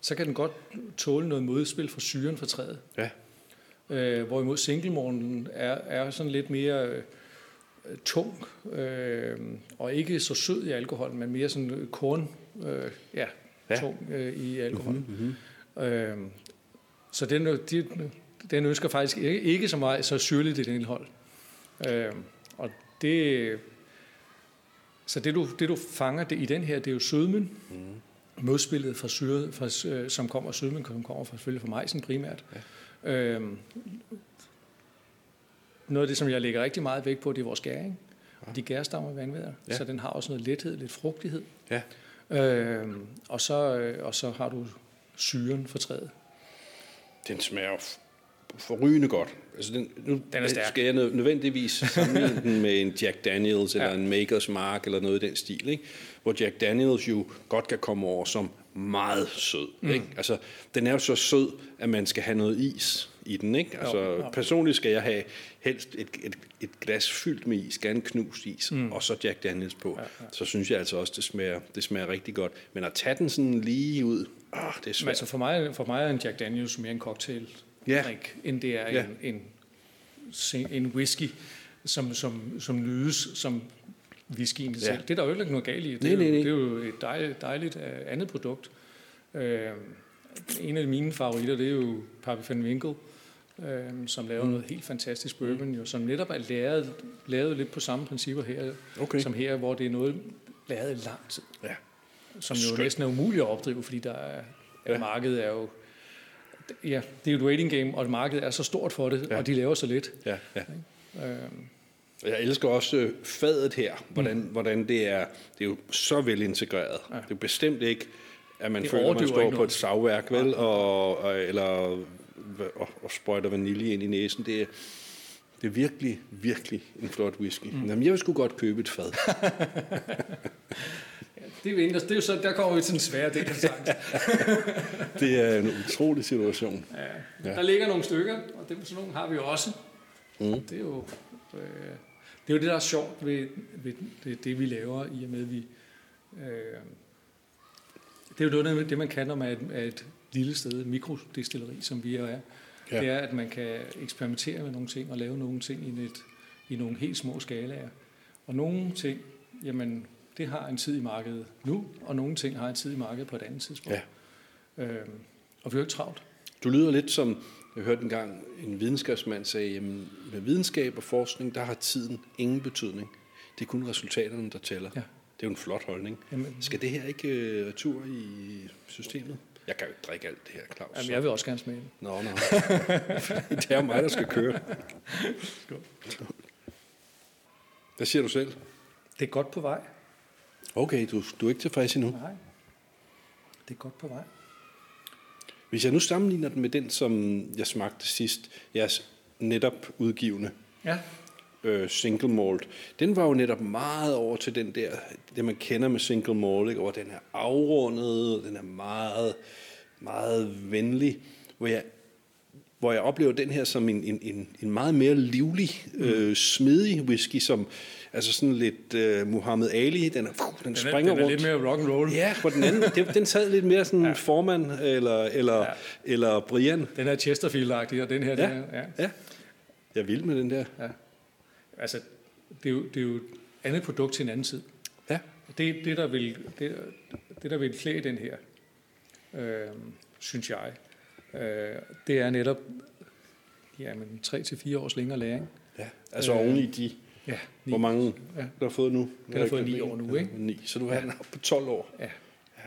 så kan den godt tåle noget modspil fra syren fra træet.
Ja.
Øh, hvorimod singlemorten er, er sådan lidt mere øh, tung øh, og ikke så sød i alkoholen, men mere sådan øh, korn, øh, ja,
Ja.
tung øh, i alkoholen. Mm-hmm. Øh, så den, øh, de, den ønsker faktisk ikke, ikke så meget så syrligt et indhold. Øh, og det, så det du, det du fanger det, i den her, det er jo sødmen, mm. modspillet fra syre, fra, øh, som kommer sødmen, som kommer fra, selvfølgelig fra majsen primært. Ja. Øhm, noget af det, som jeg lægger rigtig meget vægt på, det er vores gæring. Ja. De gærstammer vandvæder,
Ja.
ja. så den har også noget lethed, lidt frugtighed.
Ja.
Øhm, og, så, øh, og så har du syren for træet.
Den smager forrygende godt. Altså den, nu
Den er stærk.
skal jeg nø- nødvendigvis sammenligne *laughs* den med en Jack Daniels eller
Ja.
en Maker's Mark eller noget i den stil, ikke? hvor Jack Daniels jo godt kan komme over som meget sød. Mm. Ikke? Altså, den er jo så sød, at man skal have noget is i den. Ikke? Altså,
Jo, jo.
personligt skal jeg have helst et, et, et glas fyldt med is, gerne knust is, mm. og så Jack Daniels på. Ja, ja. Så synes jeg altså også, det smager, det smager rigtig godt. Men at tage den sådan lige ud, åh, det er
Men
svært.
altså for mig, for mig er en Jack Daniels mere en cocktail
Ja.
drink, end det er
Ja.
en, en, en whisky, som, som, som nydes som whiskyen ja. selv. Det er der jo ikke noget galt i. Det,
Nej,
er,
nej,
jo,
nej.
det er jo et dejligt, dejligt uh, andet produkt. Uh, en af mine favoritter, det er jo Pappy van Winkle, uh, som laver mm. noget helt fantastisk bourbon, jo, som netop er lavet, lavet lidt på samme principper her,
Okay.
som her, hvor det er noget lavet i lang tid
Ja.
Som jo
Skønt.
næsten er umuligt at opdrive, fordi der er,
Ja.
ja. markedet er jo... Ja, det er jo et waiting game, og markedet er så stort for det,
Ja.
ja. og de laver så lidt.
Ja, ja.
Øhm,
Jeg elsker også øh, fadet her, hvordan, mm. hvordan det er. Det er jo så velintegreret. Ja.
Ja.
Det er bestemt ikke, at man
Det
føler, at man står på et savværk, vel, og, og, eller og, og sprøjter vanilje ind i næsen. Det er, det er virkelig, virkelig en flot whisky. Mm. Jamen, jeg vil sgu godt købe et fad. *laughs*
det, er, jo- det er jo så, der kommer vi til den svære del af. *laughs*
Det er en utrolig situation.
Ja.
Ja.
Der ligger nogle stykker, og dem, sådan nogle har vi også.
Mm.
Det er jo... Øh, det er jo det, der er sjovt ved, ved det, det, vi laver, i og med, at vi... Øh, det er jo noget det, man kan, når man er et, er et lille sted, et mikrodestilleri, som vi er.
Ja.
Ja. Det er, at man kan eksperimentere med nogle ting og lave nogle ting i, et, i nogle helt små skalaer. Og nogle ting, jamen, det har en tid i markedet nu, og nogle ting har en tid i markedet på et andet tidspunkt.
Ja.
Øhm, og vi er jo ikke travlt.
Du lyder lidt som, jeg hørte en gang en videnskabsmand sagde, jamen med videnskab og forskning, der har tiden ingen betydning. Det er kun resultaterne, der tæller.
Ja.
Det er jo en flot holdning.
Jamen,
Skal det her ikke øh, retur i systemet? Jeg kan jo ikke drikke alt det her, Claus.
jamen, jeg vil også gerne smage den.
Nå, nå. *laughs* det er jo mig, der skal køre. Hvad siger du selv?
Det er godt på vej.
Okay, du, du er ikke tilfreds endnu.
Nej. Det er godt på vej.
Hvis jeg nu sammenligner den med den, som jeg smagte sidst, jeres netop udgivende
Ja,
øh, single malt, den var jo netop meget over til den der, det man kender med single malt, ikke? hvor den er afrundet, den er meget, meget venlig, hvor jeg, hvor jeg oplever den her som en, en, en, en meget mere livlig, øh, smidig whisky, som altså sådan lidt øh, Muhammad Ali, den, er, den, den
den er,
springer
den er
rundt.
lidt mere rock and roll.
Ja, på den anden, det, den sad lidt mere sådan ja. formand, eller, eller, ja. Eller Brian.
Den er Chesterfield-agtig, og den her,
Ja.
den er, ja.
Ja, jeg er vild med den der.
ja. Altså, det er, jo, det er jo et andet produkt til en anden tid.
Ja,
Det, det, der vil, det, det, der vil klæde den her, øh, synes jeg, øh, det er netop jamen, 3-4 års længere læring.
ja. altså
Øh,
oven i de,
Ja,
hvor mange
Ja.
du har fået nu?
Den har fået ni år nu, ikke?
Ni, så du har den oppe på 12 år.
Ja.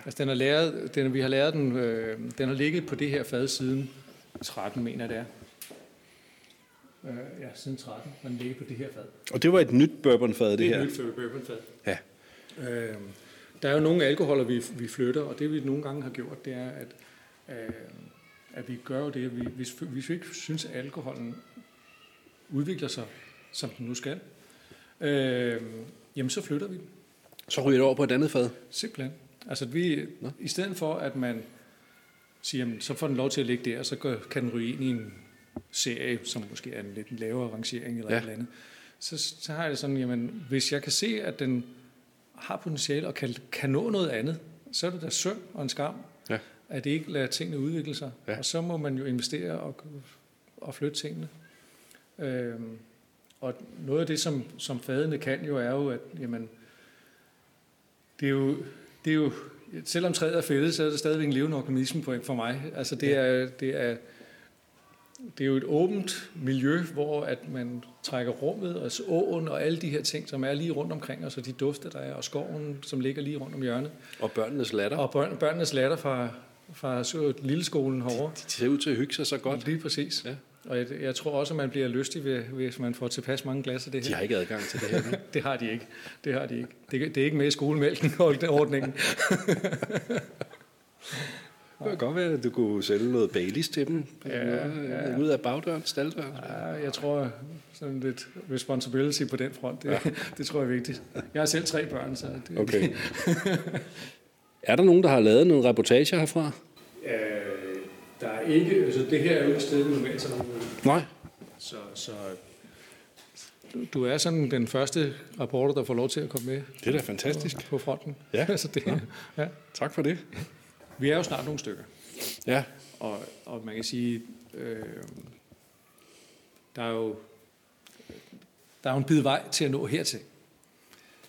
Altså, den er lavet, den, vi har lavet den, øh, den har ligget på det her fad siden 13, mener jeg det er. Øh, ja, siden 13, den ligger på det her fad.
Og det var et nyt bourbonfad, det,
Det er
her.
et nyt bourbonfad.
Ja.
Øh, der er jo nogle alkoholer, vi, vi flytter, og det vi nogle gange har gjort, det er, at, øh, at vi gør jo det, at vi, hvis, hvis vi ikke synes, at alkoholen udvikler sig, som den nu skal, øh, jamen så flytter vi den.
Så ryger det over på et andet fad.
Simpelthen. Altså vi,
Nå.
i stedet for, at man siger, jamen, så får den lov til at ligge der, så kan den ryge ind i en serie, som måske er en lidt en lavere rangering eller
ja.
et eller andet. Så, så har jeg det sådan, jamen, hvis jeg kan se, at den har potentiale og kan, kan nå noget andet, så er det da synd og en skam,
Ja.
at det ikke lader tingene udvikle sig.
Ja.
Og så må man jo investere og, og flytte tingene. Øhm, og noget af det, som, som fadene kan jo, er jo, at jamen, det er jo, det er jo selvom træet er fældet, så er det stadigvæk en levende organisme på- for mig. Altså det er, det er, det er jo et åbent miljø, hvor at man trækker rummet og åen og alle de her ting, som er lige rundt omkring os, og de dufte, der er, og skoven, som ligger lige rundt om hjørnet.
Og børnenes latter.
Og børn, børnenes latter fra, fra lilleskolen herovre.
De ser ud til at hygge sig så godt.
Lige præcis.
Ja.
Og jeg, jeg tror også, at man bliver lystig, ved, hvis man får tilpas mange glas af det
De
her.
har ikke adgang til det her. *laughs*
Det har de ikke. Det har de ikke. Det, det er ikke med i skolemælken *laughs* ordningen.
Det kan godt være, at du kunne sælge noget Baileys til dem.
Ja, ja.
Ud af bagdøren, staldøren.
Ja, jeg tror sådan lidt responsibility på den front. Det, ja. *laughs* det tror jeg er vigtigt. Jeg har selv tre børn, så det,
Okay. er der nogen, der har lavet nogle reportager herfra?
Øh, der er ikke, altså det her er jo ikke stedet normalt sådan
Nej.
så, så du, er sådan den første reporter, der får lov til at komme med
Det er da fantastisk.
på, på fronten.
Ja. *laughs*
altså det, ja.
Tak for det.
Vi er jo snart nogle stykker,
Ja.
og, og man kan sige, øh, der er jo der er jo en bid vej til at nå hertil.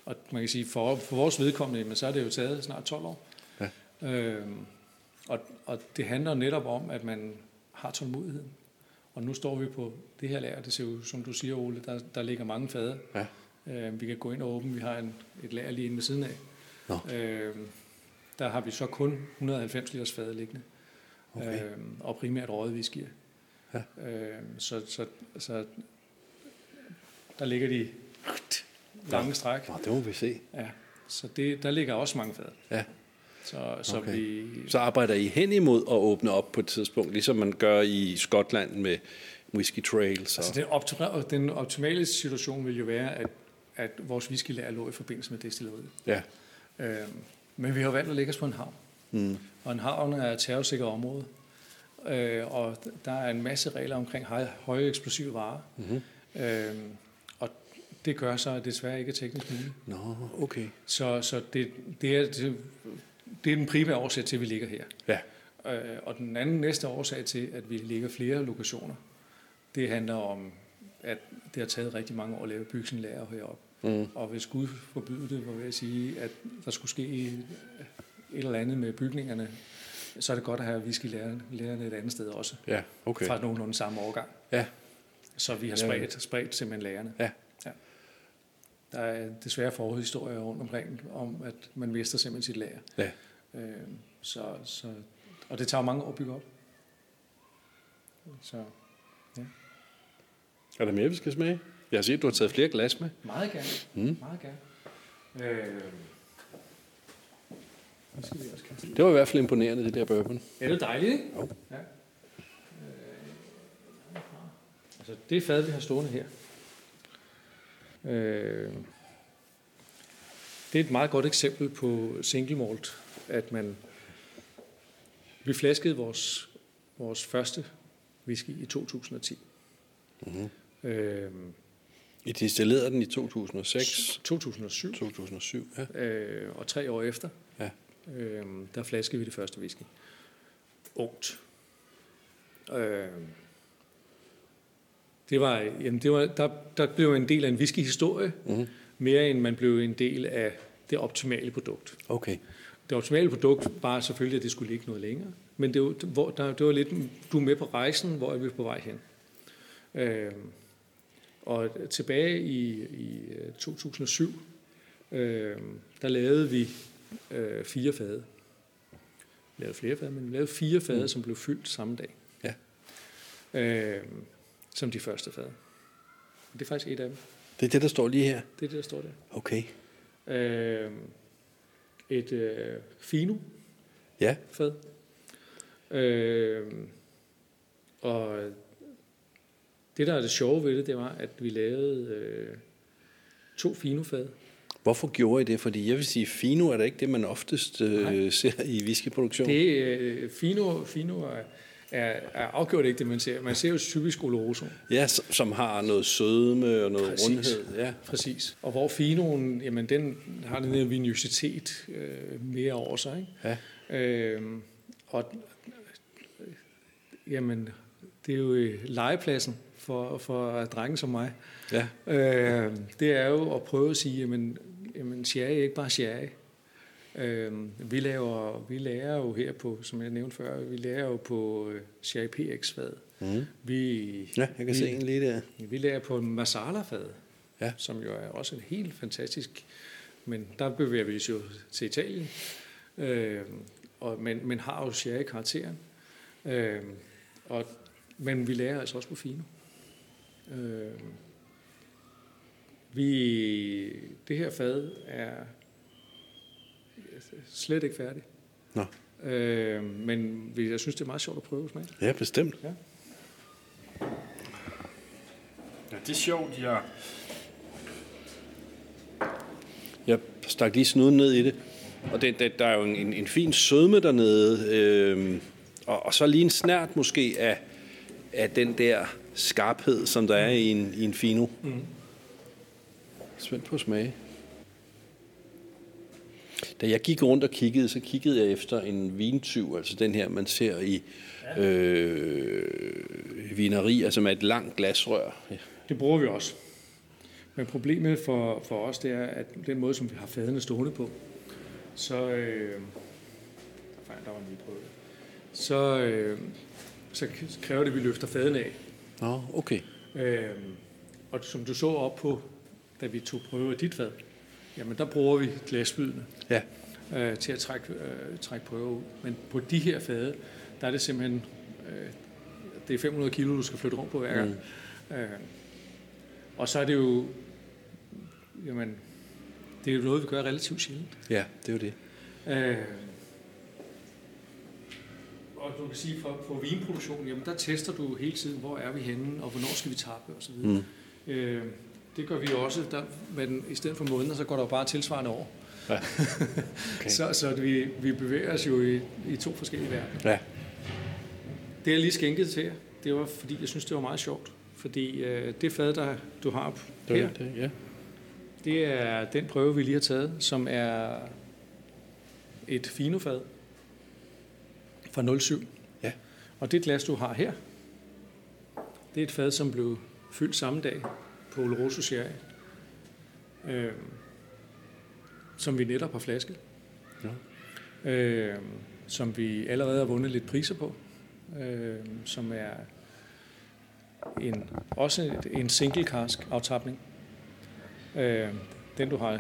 Og man kan sige, for, for vores vedkommende, men så er det jo taget snart 12 år.
Ja.
Øhm, og, og det handler netop om, at man har tålmodigheden. Og nu står vi på det her lager, det ser ud, som du siger, Ole, der, der ligger mange fade.
Ja.
Øh, vi kan gå ind og åbne, vi har en, et lager lige inde ved siden af.
Nå.
Øh, der har vi så kun 190 liters fade liggende.
Okay.
Øh, og primært røget whisky.
Ja.
Øh, så, så, så der ligger de lange stræk.
Nå, det må vi se.
Ja, så det, der ligger også mange fade.
Ja.
Så, så
Okay.
vi,
Så arbejder I hen imod at åbne op på et tidspunkt, ligesom man gør i Skotland med Whisky Trails. Og...
altså den, optimale, den optimale situation vil jo være, at, at vores whiskylager lå i forbindelse med destilleriet.
Ja.
Øh, men vi har valgt at lægge os på en havn.
Mm.
Og en havn er et terrorsikker område. Øh, og der er en masse regler omkring høje, høje eksplosive varer.
Mm-hmm.
Øh, og det gør så desværre ikke er teknisk muligt.
Nå, okay.
Så, så det, det, er, det, det er den primære årsag til, at vi ligger her.
Ja.
Øh, og den anden næste årsag til, at vi ligger flere lokationer, det handler om, at det har taget rigtig mange år at lave lager heroppe. Mm. Og hvis Gud forbyde det, var jeg sige, at der skulle ske et eller andet med bygningerne, så er det godt at have whisky-lærerne et andet sted også.
Ja, okay.
Fra nogenlunde samme årgang.
Ja.
Så vi har spredt, spredt simpelthen lærerne.
Ja.
Der er desværre forhistorier rundt omkring, om at man mister simpelthen sit lager.
Ja.
Øh, så, så, og det tager mange år at bygge op. Så, ja.
Er der mere, vi skal smage? Jeg har set, at du har taget flere glas med.
Meget gerne.
Mm.
Meget gerne. Øh, skal vi også kaste.
Det var i hvert fald imponerende, det der bourbon.
Er det dejligt, ikke?
Jo.
Ja. Øh, altså, det er fad, vi har stående her. Øh, det er et meget godt eksempel på single malt, at man... Vi flaskede vores, vores første whisky i 2010.
Mm-hmm.
Øh,
I distillerede den i 2006,
2007.
2007, ja.
Øh, og tre år efter,
Ja.
øh, der flaskede vi det første whisky. Ungt. Øh, det var, jamen det var, der, der blev en del af en whisky-historie,
Mm-hmm.
mere end man blev en del af det optimale produkt.
Okay.
Det optimale produkt var selvfølgelig, at det skulle ligge noget længere, men det var, hvor, der, det var lidt, du er med på rejsen, hvor er vi på vej hen. Øh, og tilbage i, i øh, 2007, øh, der lavede vi øh, fire fade. Vi lavede flere fade, men vi lavede fire fade, mm. som blev fyldt samme dag.
Ja.
Øh, som de første fade. Det er faktisk et af dem.
Det er det, der står lige her.
Det er det, der står der.
Okay.
Øh, et øh, fino
Ja.
fad. Øh, og det, der er det sjove ved det, det var, at vi lavede øh, to finofad.
Hvorfor gjorde I det? Fordi jeg vil sige, fino er da ikke det, man oftest øh, ser i whiskyproduktion.
Det, øh, fino, fino er, er, er afgjort ikke det, man ser. Man ser jo typisk Oloroso.
Ja, som har noget sødme og noget
Præcis.
rundhed. Ja.
Præcis. Og hvor finoen, jamen den har den her vinositet øh, mere over sig. Ikke?
Ja.
Øh, og jamen, det er jo øh, legepladsen for, for drenge som mig.
ja.
Øh, det er jo at prøve at sige, jamen, jamen sherry er ikke bare sherry. Øh, vi, laver, vi lærer jo her på, som jeg nævnte før, vi lærer jo på øh, PX-fad.
Mm.
Vi,
Ja, jeg kan
vi,
se en lige der.
Vi lærer på masala-fad,
Ja.
som jo er også en helt fantastisk, men der bevæger vi os jo til Italien, øh, og, men, men har jo sherry-karakteren. Øh, og, men vi lærer altså også på fino. Øh, vi, det her fad er slet ikke færdigt.
Nå.
Øh, men jeg synes, det er meget sjovt at prøve at smage.
Ja, bestemt.
Ja.
Ja, det er sjovt, jeg... Jeg stak lige snuden ned i det. Og det, det, der er jo en, en, en fin sødme dernede. Øh, og, og så lige en snært måske af, af den der skarphed, som der er i en, i en fino.
Mm.
Spændt på smage. Da jeg gik rundt og kiggede, så kiggede jeg efter en vintyv, altså den her, man ser i øh, vinerier, som er et langt glasrør.
Det bruger vi også. Men problemet for, for os, det er, at den måde, som vi har fadene stående på, så... Øh, fejl, der var en prøve. Så, øh, så kræver det, at vi løfter fadene af.
Nå, okay.
Øh, og som du så op på, da vi tog prøve af dit fad, jamen der bruger vi glasspydene
Ja.
øh, til at trække, øh, trække prøver ud. Men på de her fade, der er det simpelthen, øh, det er 500 kilo, du skal flytte rundt på hver gang. Mm. Øh, og så er det jo, jamen, det er jo noget, vi gør relativt sjældent.
Ja, det er jo det.
Øh, og du kan sige, for, for vinproduktion, jamen der tester du hele tiden, hvor er vi henne, og hvornår skal vi tappe osv. Mm. Øh, det gør vi også, der, men i stedet for måneder, så går der jo bare tilsvarende år.
Ja. *laughs*
Okay. så så vi, vi bevæger os jo i, i to forskellige verdener.
Ja.
Det jeg lige skænkede til jer, det var fordi, jeg synes, det var meget sjovt. Fordi øh, det fad, der du har
Det
her,
er det, ja.
det er den prøve, vi lige har taget, som er et finofad fra 07.
Ja.
Og det glas, du har her, det er et fad, som blev fyldt samme dag på Oloroso Sherry. øh, som vi netop har flasket. Ja. Øh, som vi allerede har vundet lidt priser på. Øh, som er en, også en single cask aftapning. Øh, den du har,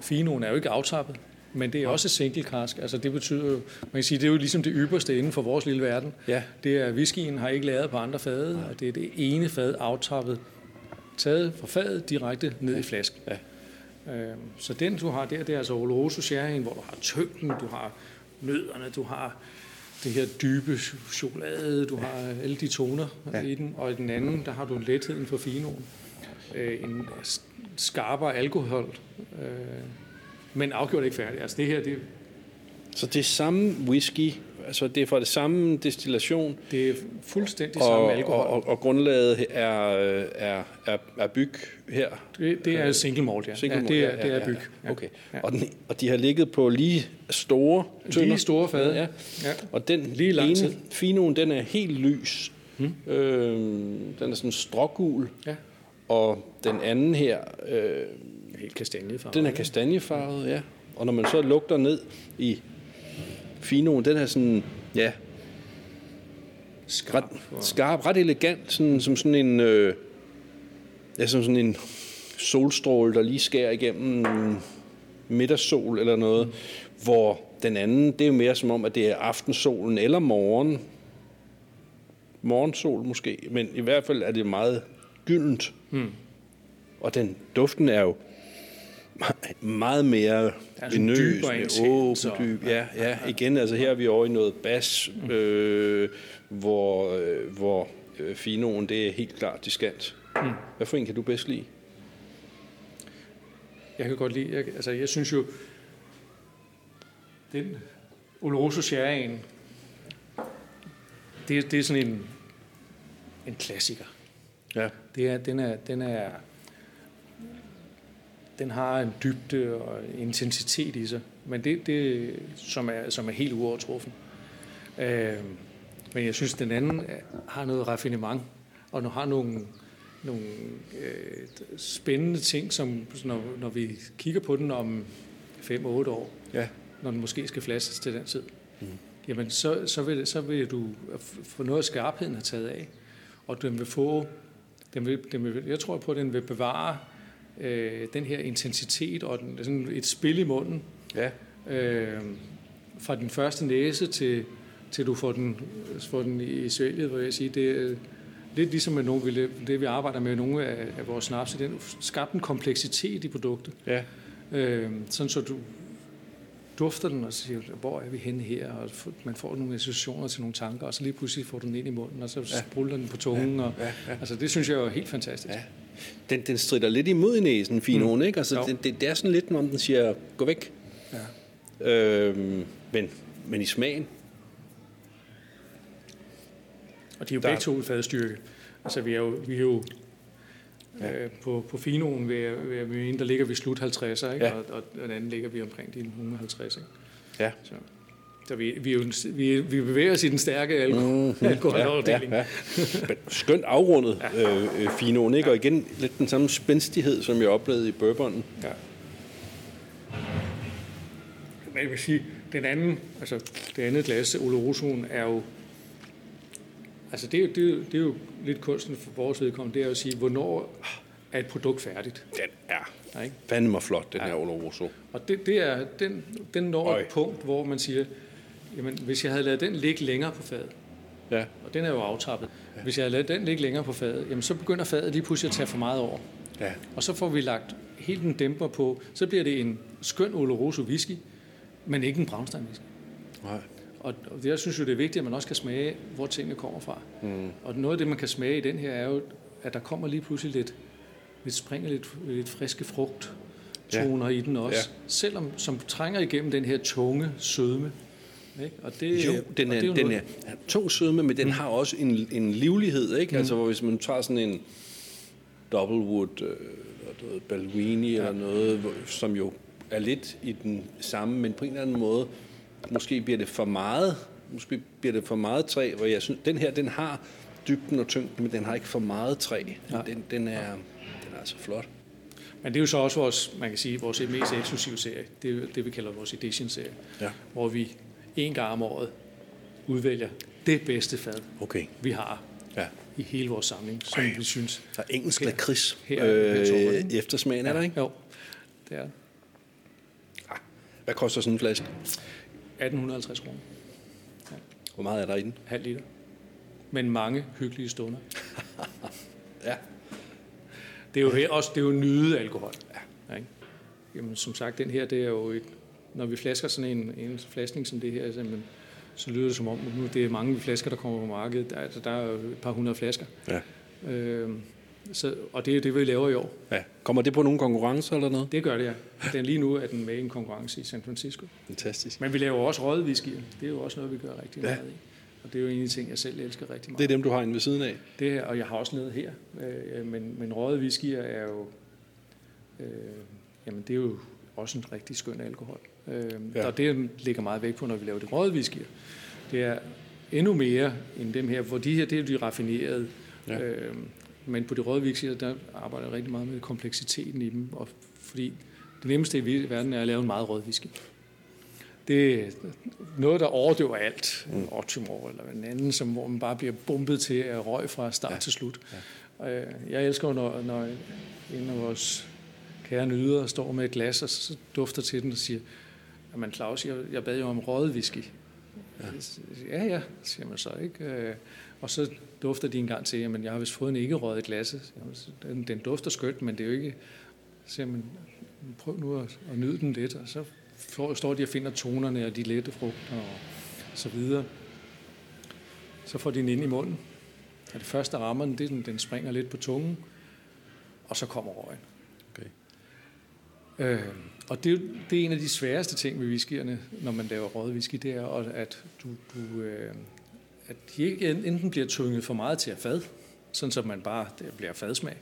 Finoen er jo ikke aftappet, men det er også single cask. Altså det betyder jo, man kan sige, det er jo ligesom det ypperste inden for vores lille verden.
Ja.
Det er, whiskyen har ikke lavet på andre fade, og det er det ene fad aftappet, taget fra fadet direkte ned i flasken.
Ja.
Øh, så den du har der, det er altså Oloroso Sherry'en, hvor du har tyngden, du har nødderne, du har det her dybe chokolade, du har alle de toner ja. i den, og i den anden, der har du letheden for finoen. Øh, en skarpere alkohol, øh, men afgjort ikke færdig. Altså det her, det,
Så det er samme whisky, altså det er fra det samme destillation,
det er fuldstændig
og,
samme alkohol.
og, og, og grundlaget er, er, er, er byg her.
det, det er single malt, ja.
Single
ja
malt,
det er,
ja,
det er byg.
ja. Okay.
Ja.
Og, den, og de har ligget på lige store tønder.
Lige store fad, ja. ja.
Og den
Lige lang tid.
ene, finoen, den er helt lys.
Hmm.
Øh, den er sådan strågul.
ja.
Og den anden her, øh,
Helt kastanjefarvet.
den er kastanjefarvet, ja. Og når man så lugter ned i finoen, den er sådan, ja,
skarp.
ret, skarp, ret elegant, sådan, som sådan en, øh, ja, som sådan en solstråle, der lige skærer igennem en middagssol eller noget, mm. hvor den anden, det er jo mere som om, at det er aftensolen eller morgen, morgensol måske, men i hvert fald er det meget gyldent.
Mm.
Og den duften er jo meget mere
er
venøs, med åben, dyb. Ja, ja, igen, altså her er vi over i noget bas, øh, hvor, øh, hvor øh, finoen, det er helt klart diskant.
Mm.
Hvad for en kan du bedst lide?
Jeg kan godt lide, jeg, altså jeg synes jo, den Oloroso Sherry'en, det, det er sådan en, en klassiker.
Ja.
Det er, den, er, den er, den har en dybde og intensitet i sig, men det, det som er, som er helt uovertruffen. Øh, men jeg synes, den anden har noget raffinement, og nu har nogle, nogle øh, spændende ting, som når, når vi kigger på den om 5-8 år,
Ja.
når den måske skal flastes til den tid, mm. jamen så, så, vil, så vil du få noget af skarpheden have taget af, og den vil få, den vil, den vil, jeg tror på, at den vil bevare øh, den her intensitet og den, sådan et spil i munden,
Ja.
øh, fra den første næse til, til du får den, får den i svælget, vil jeg sige. Det er lidt ligesom med nogle, vi- det, vi arbejder med nogle af, af vores snaps, den skabt en kompleksitet i produktet.
Ja.
Øh, sådan så du dufter den og siger, hvor er vi henne her? Og man får nogle associationer til nogle tanker, og så lige pludselig får du den ind i munden, og så ja. spruller den på tungen. Og,
Ja, ja.
Altså, det synes jeg er helt fantastisk.
Ja. Den, den strider lidt imod i næsen, finoen,
Mm.
ikke? Altså, det, det, det, er sådan lidt, om den siger, gå væk.
Ja.
Øhm, men, men i smagen,
Og de er jo
Der-
begge to fadstyrke. Altså, vi er jo, vi er jo
Ja.
øh, på, på finoen, vil jeg mene, der ligger vi slut 50'er, ikke?
Ja.
Og, og, den anden ligger vi omkring de 150, ikke?
ja.
Så, så vi, vi, vi, vi bevæger os i den stærke alkohol, mm, alkoholafdeling.
Ja, ja. Men skønt afrundet øh, øh, finoen, ikke? Og igen lidt den samme spændstighed, som jeg oplevede i bourbonen.
Ja. Men jeg vil sige, den anden, altså det andet glas, Olorosoen, er jo, altså det, er jo- det, er jo- det er jo lidt kunsten for vores vedkommende, det er at sige, hvornår er et produkt færdigt?
Den er
Ja, ikke?
fandme flot, den ja. her Oloroso.
Og det, det er, den, den når
Øj.
et punkt, hvor man siger, jamen hvis jeg havde lavet den ligge længere på fadet,
Ja.
og den er jo aftappet, ja. hvis jeg havde lavet den ligge længere på fadet, jamen så begynder fadet lige pludselig at tage for meget over.
Ja.
Og så får vi lagt helt en dæmper på, så bliver det en skøn Oloroso whisky, men ikke en Braunstein whisky.
Nej.
Og og jeg synes jo, det er vigtigt, at man også kan smage, hvor tingene kommer fra. Mm. Og noget af det, man kan smage i den her, er jo, at der kommer lige pludselig lidt, lidt springer lidt, lidt friske frugt toner ja. i den også.
Ja.
Selvom, som trænger igennem den her tunge sødme. Ikke? Og det,
Jo, den
og
er,
det jo
den
noget-
er, er tung sødme, men den mm. har også en, en livlighed, ikke? Mm. Altså, hvor hvis man tager sådan en Doublewood, øh, noget Balvini ja. eller noget, som jo er lidt i den samme, men på en eller anden måde, måske bliver det for meget, måske bliver det for meget træ, hvor jeg synes, den her, den har dybden og tyngden, men den har ikke for meget træ.
Nej.
Den, den, er, den er altså flot.
Men det er jo så også vores, man kan sige, vores mest eksklusive serie. Det er det, vi kalder vores edition-serie.
Ja.
Hvor vi en gang om året udvælger det bedste fad,
Okay.
vi har
Ja.
i hele vores samling, som
Ej.
vi synes.
Der er engelsk
Her-
lakrids
her er toppen,
øh,
ikke?
eftersmagen, er der ikke?
Jo, det er det.
Hvad koster sådan en flaske?
1850 kroner.
Hvor meget er der i den?
Halv liter. Men mange hyggelige stunder. *laughs*
Ja.
Det er jo også det er jo nyde alkohol. Ja. Ikke? Jamen, som sagt, den her, det er jo et, når vi flasker sådan en, en flaskning som det her, så, men, så lyder det som om, nu det er mange flasker, der kommer på markedet. Der, altså, der er jo et par hundrede flasker.
Ja.
Øh, så, og det er det, vi laver i år.
ja. Kommer det på nogle konkurrencer eller noget?
Det gør det, ja. Den, lige nu er den med i en konkurrence i San Francisco.
Fantastisk.
Men vi laver også whisky. Det er jo også noget, vi gør rigtig
Ja.
meget i. Og det er jo en af de ting, jeg selv elsker rigtig meget.
Det er dem, du har inde ved siden af.
Det her, og jeg har også noget her. Øh, men, men røde whiskyer er jo... Øh, jamen, det er jo også en rigtig skøn alkohol. Øh,
Ja.
Og det ligger meget vægt på, når vi laver det røde whiskyer. Det er endnu mere end dem her, hvor de her, det er de raffinerede.
Ja.
Øh, men på de røde whiskyer, der arbejder jeg rigtig meget med kompleksiteten i dem, og fordi det nemmeste i verden er at lave en meget rød whisky. Det er noget, der overdøver alt. Mm. Ottimor eller en anden, som, hvor man bare bliver bumpet til at røg fra start
Ja.
til slut. Ja. Jeg elsker, når, når en af vores kære nyder står med et glas, og så dufter til den og siger, jamen Claus, jeg, jeg bad jo om røget whisky. Ja, ja, siger man så, ikke? Øh, og så dufter de en gang til, jamen jeg har vist fået en ikke røget glas. Jamen, Den, den dufter skønt, men det er jo ikke... Så siger man, prøv nu at, at nyde den lidt, og så får, står de og finder tonerne og de lette frugter og så videre. Så får de den ind i munden. Og det første rammer den, det er, den, den springer lidt på tungen, og så kommer røgen. Øh, og det, er det er en af de sværeste ting med whiskyerne, når man laver røget whisky, det er, at- du, du øh, at de ikke enten bliver tynget for meget til at fad, sådan så man bare det bliver fadsmag,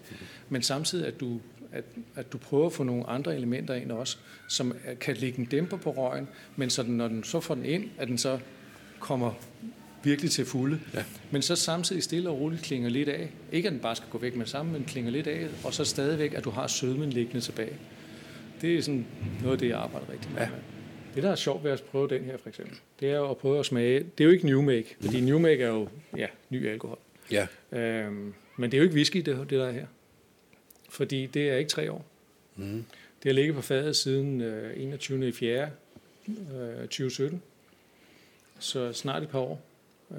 men samtidig at du, at, at du prøver at få nogle andre elementer ind også, som kan lægge en dæmper på røgen, men så den, når den så får den ind, at den så kommer virkelig til fulde.
Ja.
Men så samtidig stille og roligt klinger lidt af. Ikke at den bare skal gå væk med det samme, men klinger lidt af, og så stadigvæk, at du har sødmen liggende tilbage. Det er sådan noget af det, jeg arbejder rigtig meget
Ja.
med. Det, der er sjovt ved at prøve den her, for eksempel, det er jo at prøve at smage. Det er jo ikke New Make, fordi New Make er jo ja, ny alkohol.
Ja.
Øhm, men det er jo ikke whisky, det, det der er her. Fordi det er ikke tre år.
Mm.
Det har ligget på fadet siden øh, 21. i 4. Øh, 2017. Så snart et par år.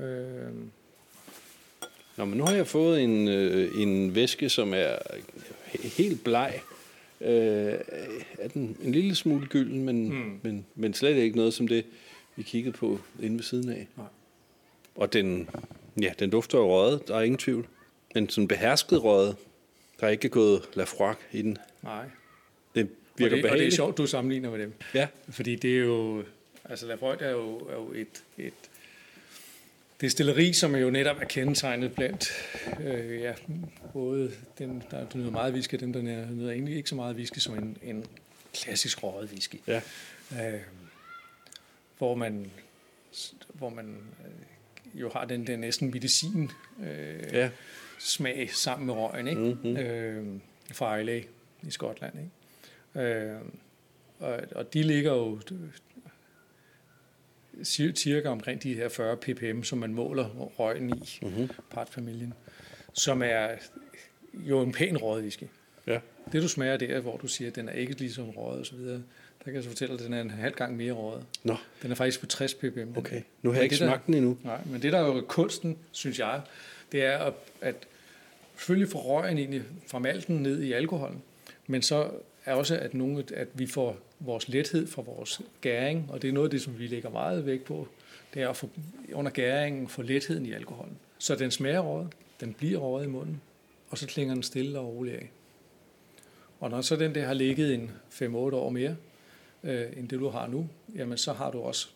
Øh,
Nå, men nu har jeg fået en, øh, en væske, som er he- helt bleg. Øh, er den en lille smule gylden, men,
Mm.
men, men slet ikke noget som det, vi kiggede på inde ved siden af.
Nej.
Og den, ja, den dufter jo røget, der er ingen tvivl. Men sådan behersket røget, der er ikke gået lafroig i den.
nej.
Det
Og
virker
det, og det er sjovt, du sammenligner med dem.
Ja,
Fordi det er jo... Altså, Lafroig er jo, er jo et, et destilleri, som er jo netop er kendetegnet blandt øh, ja, både dem, der nyder meget whisky, og dem, der nyder egentlig ikke så meget whisky, som en, en klassisk røget whisky.
ja.
øh, hvor man, hvor man øh, jo har den der næsten medicin øh,
ja.
smag sammen med røgen, ikke?
Mm-hmm.
øh, fra Islay i Skotland. Ikke? Øh, og, og de ligger jo cirka omkring de her 40 ppm, som man måler røgen i,
Mm-hmm.
partfamilien, som er jo en pæn røget whisky.
Ja.
Det du smager der, hvor du siger, at den er ikke lige så røget og så videre, der kan jeg så fortælle, at den er en halv gang mere røget.
Nå,
Den er faktisk på 60 ppm.
okay. Nu har jeg ikke
det der-
smagt den endnu.
Nej, men det der er jo kunsten, synes jeg, det er at, at selvfølgelig få røgen egentlig fra malten ned i alkoholen, men så er også, at, nogle, at vi får vores lethed fra vores gæring, og det er noget af det, som vi lægger meget vægt på, det er at få, under gæringen få letheden i alkoholen. Så den smager røget, den bliver røget i munden, og så klinger den stille og roligt af. Og når så den der har ligget en 5-8 år mere, øh, end det du har nu, jamen så har du også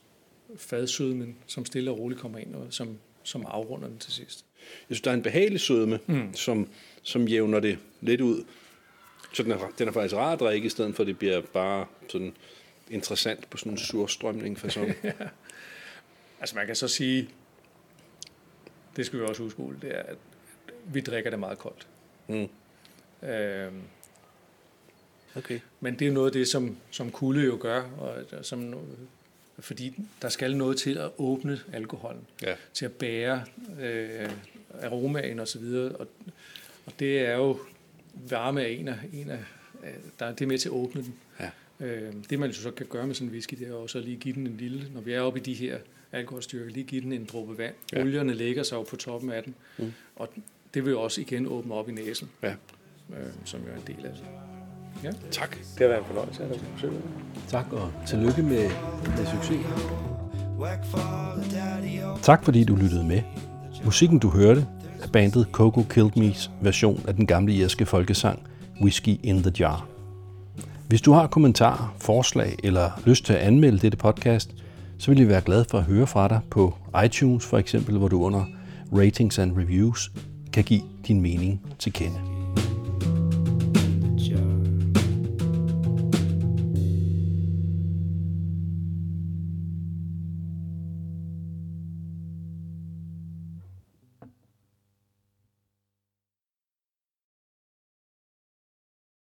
fadsødmen, som stille og roligt kommer ind, og som, som afrunder den til sidst.
Jeg synes, der er en behagelig sødme, mm. som, som jævner det lidt ud. Så den er, den er faktisk rar at drikke, i stedet for at det bliver bare sådan interessant på sådan en surstrømning fasong. *laughs*
Altså man kan så sige, det skal vi også huske, Ole, det er, at vi drikker det meget koldt.
Mm.
Øhm,
Okay.
Men det er noget af det, som, som kulde jo gør, og som, fordi der skal noget til at åbne alkoholen,
Ja.
til at bære øh, aromaen og så videre. Og, og det er jo, varme er en af, en af der, er- det er med til at åbne den.
Ja.
Øh, det man jo så kan gøre med sådan en whisky, det er jo så lige give den en lille, når vi er oppe i de her alkoholstyrker, lige give den en dråbe vand.
Ja.
Olierne lægger sig jo på toppen af den,
Mm.
og det vil jo også igen åbne op i næsen,
Ja.
øh, som jo er en del af det. Ja.
Tak.
Det har været en fornøjelse at have besøg.
Tak, og tillykke med, med succes.
Whack for the daddy o.
Tak fordi du lyttede med. Musikken du hørte bandet Coco Killed Me's version af den gamle irske folkesang Whiskey in the Jar. Hvis du har kommentarer, forslag eller lyst til at anmelde dette podcast, så vil jeg være glad for at høre fra dig på iTunes for eksempel, hvor du under Ratings and Reviews kan give din mening til kende.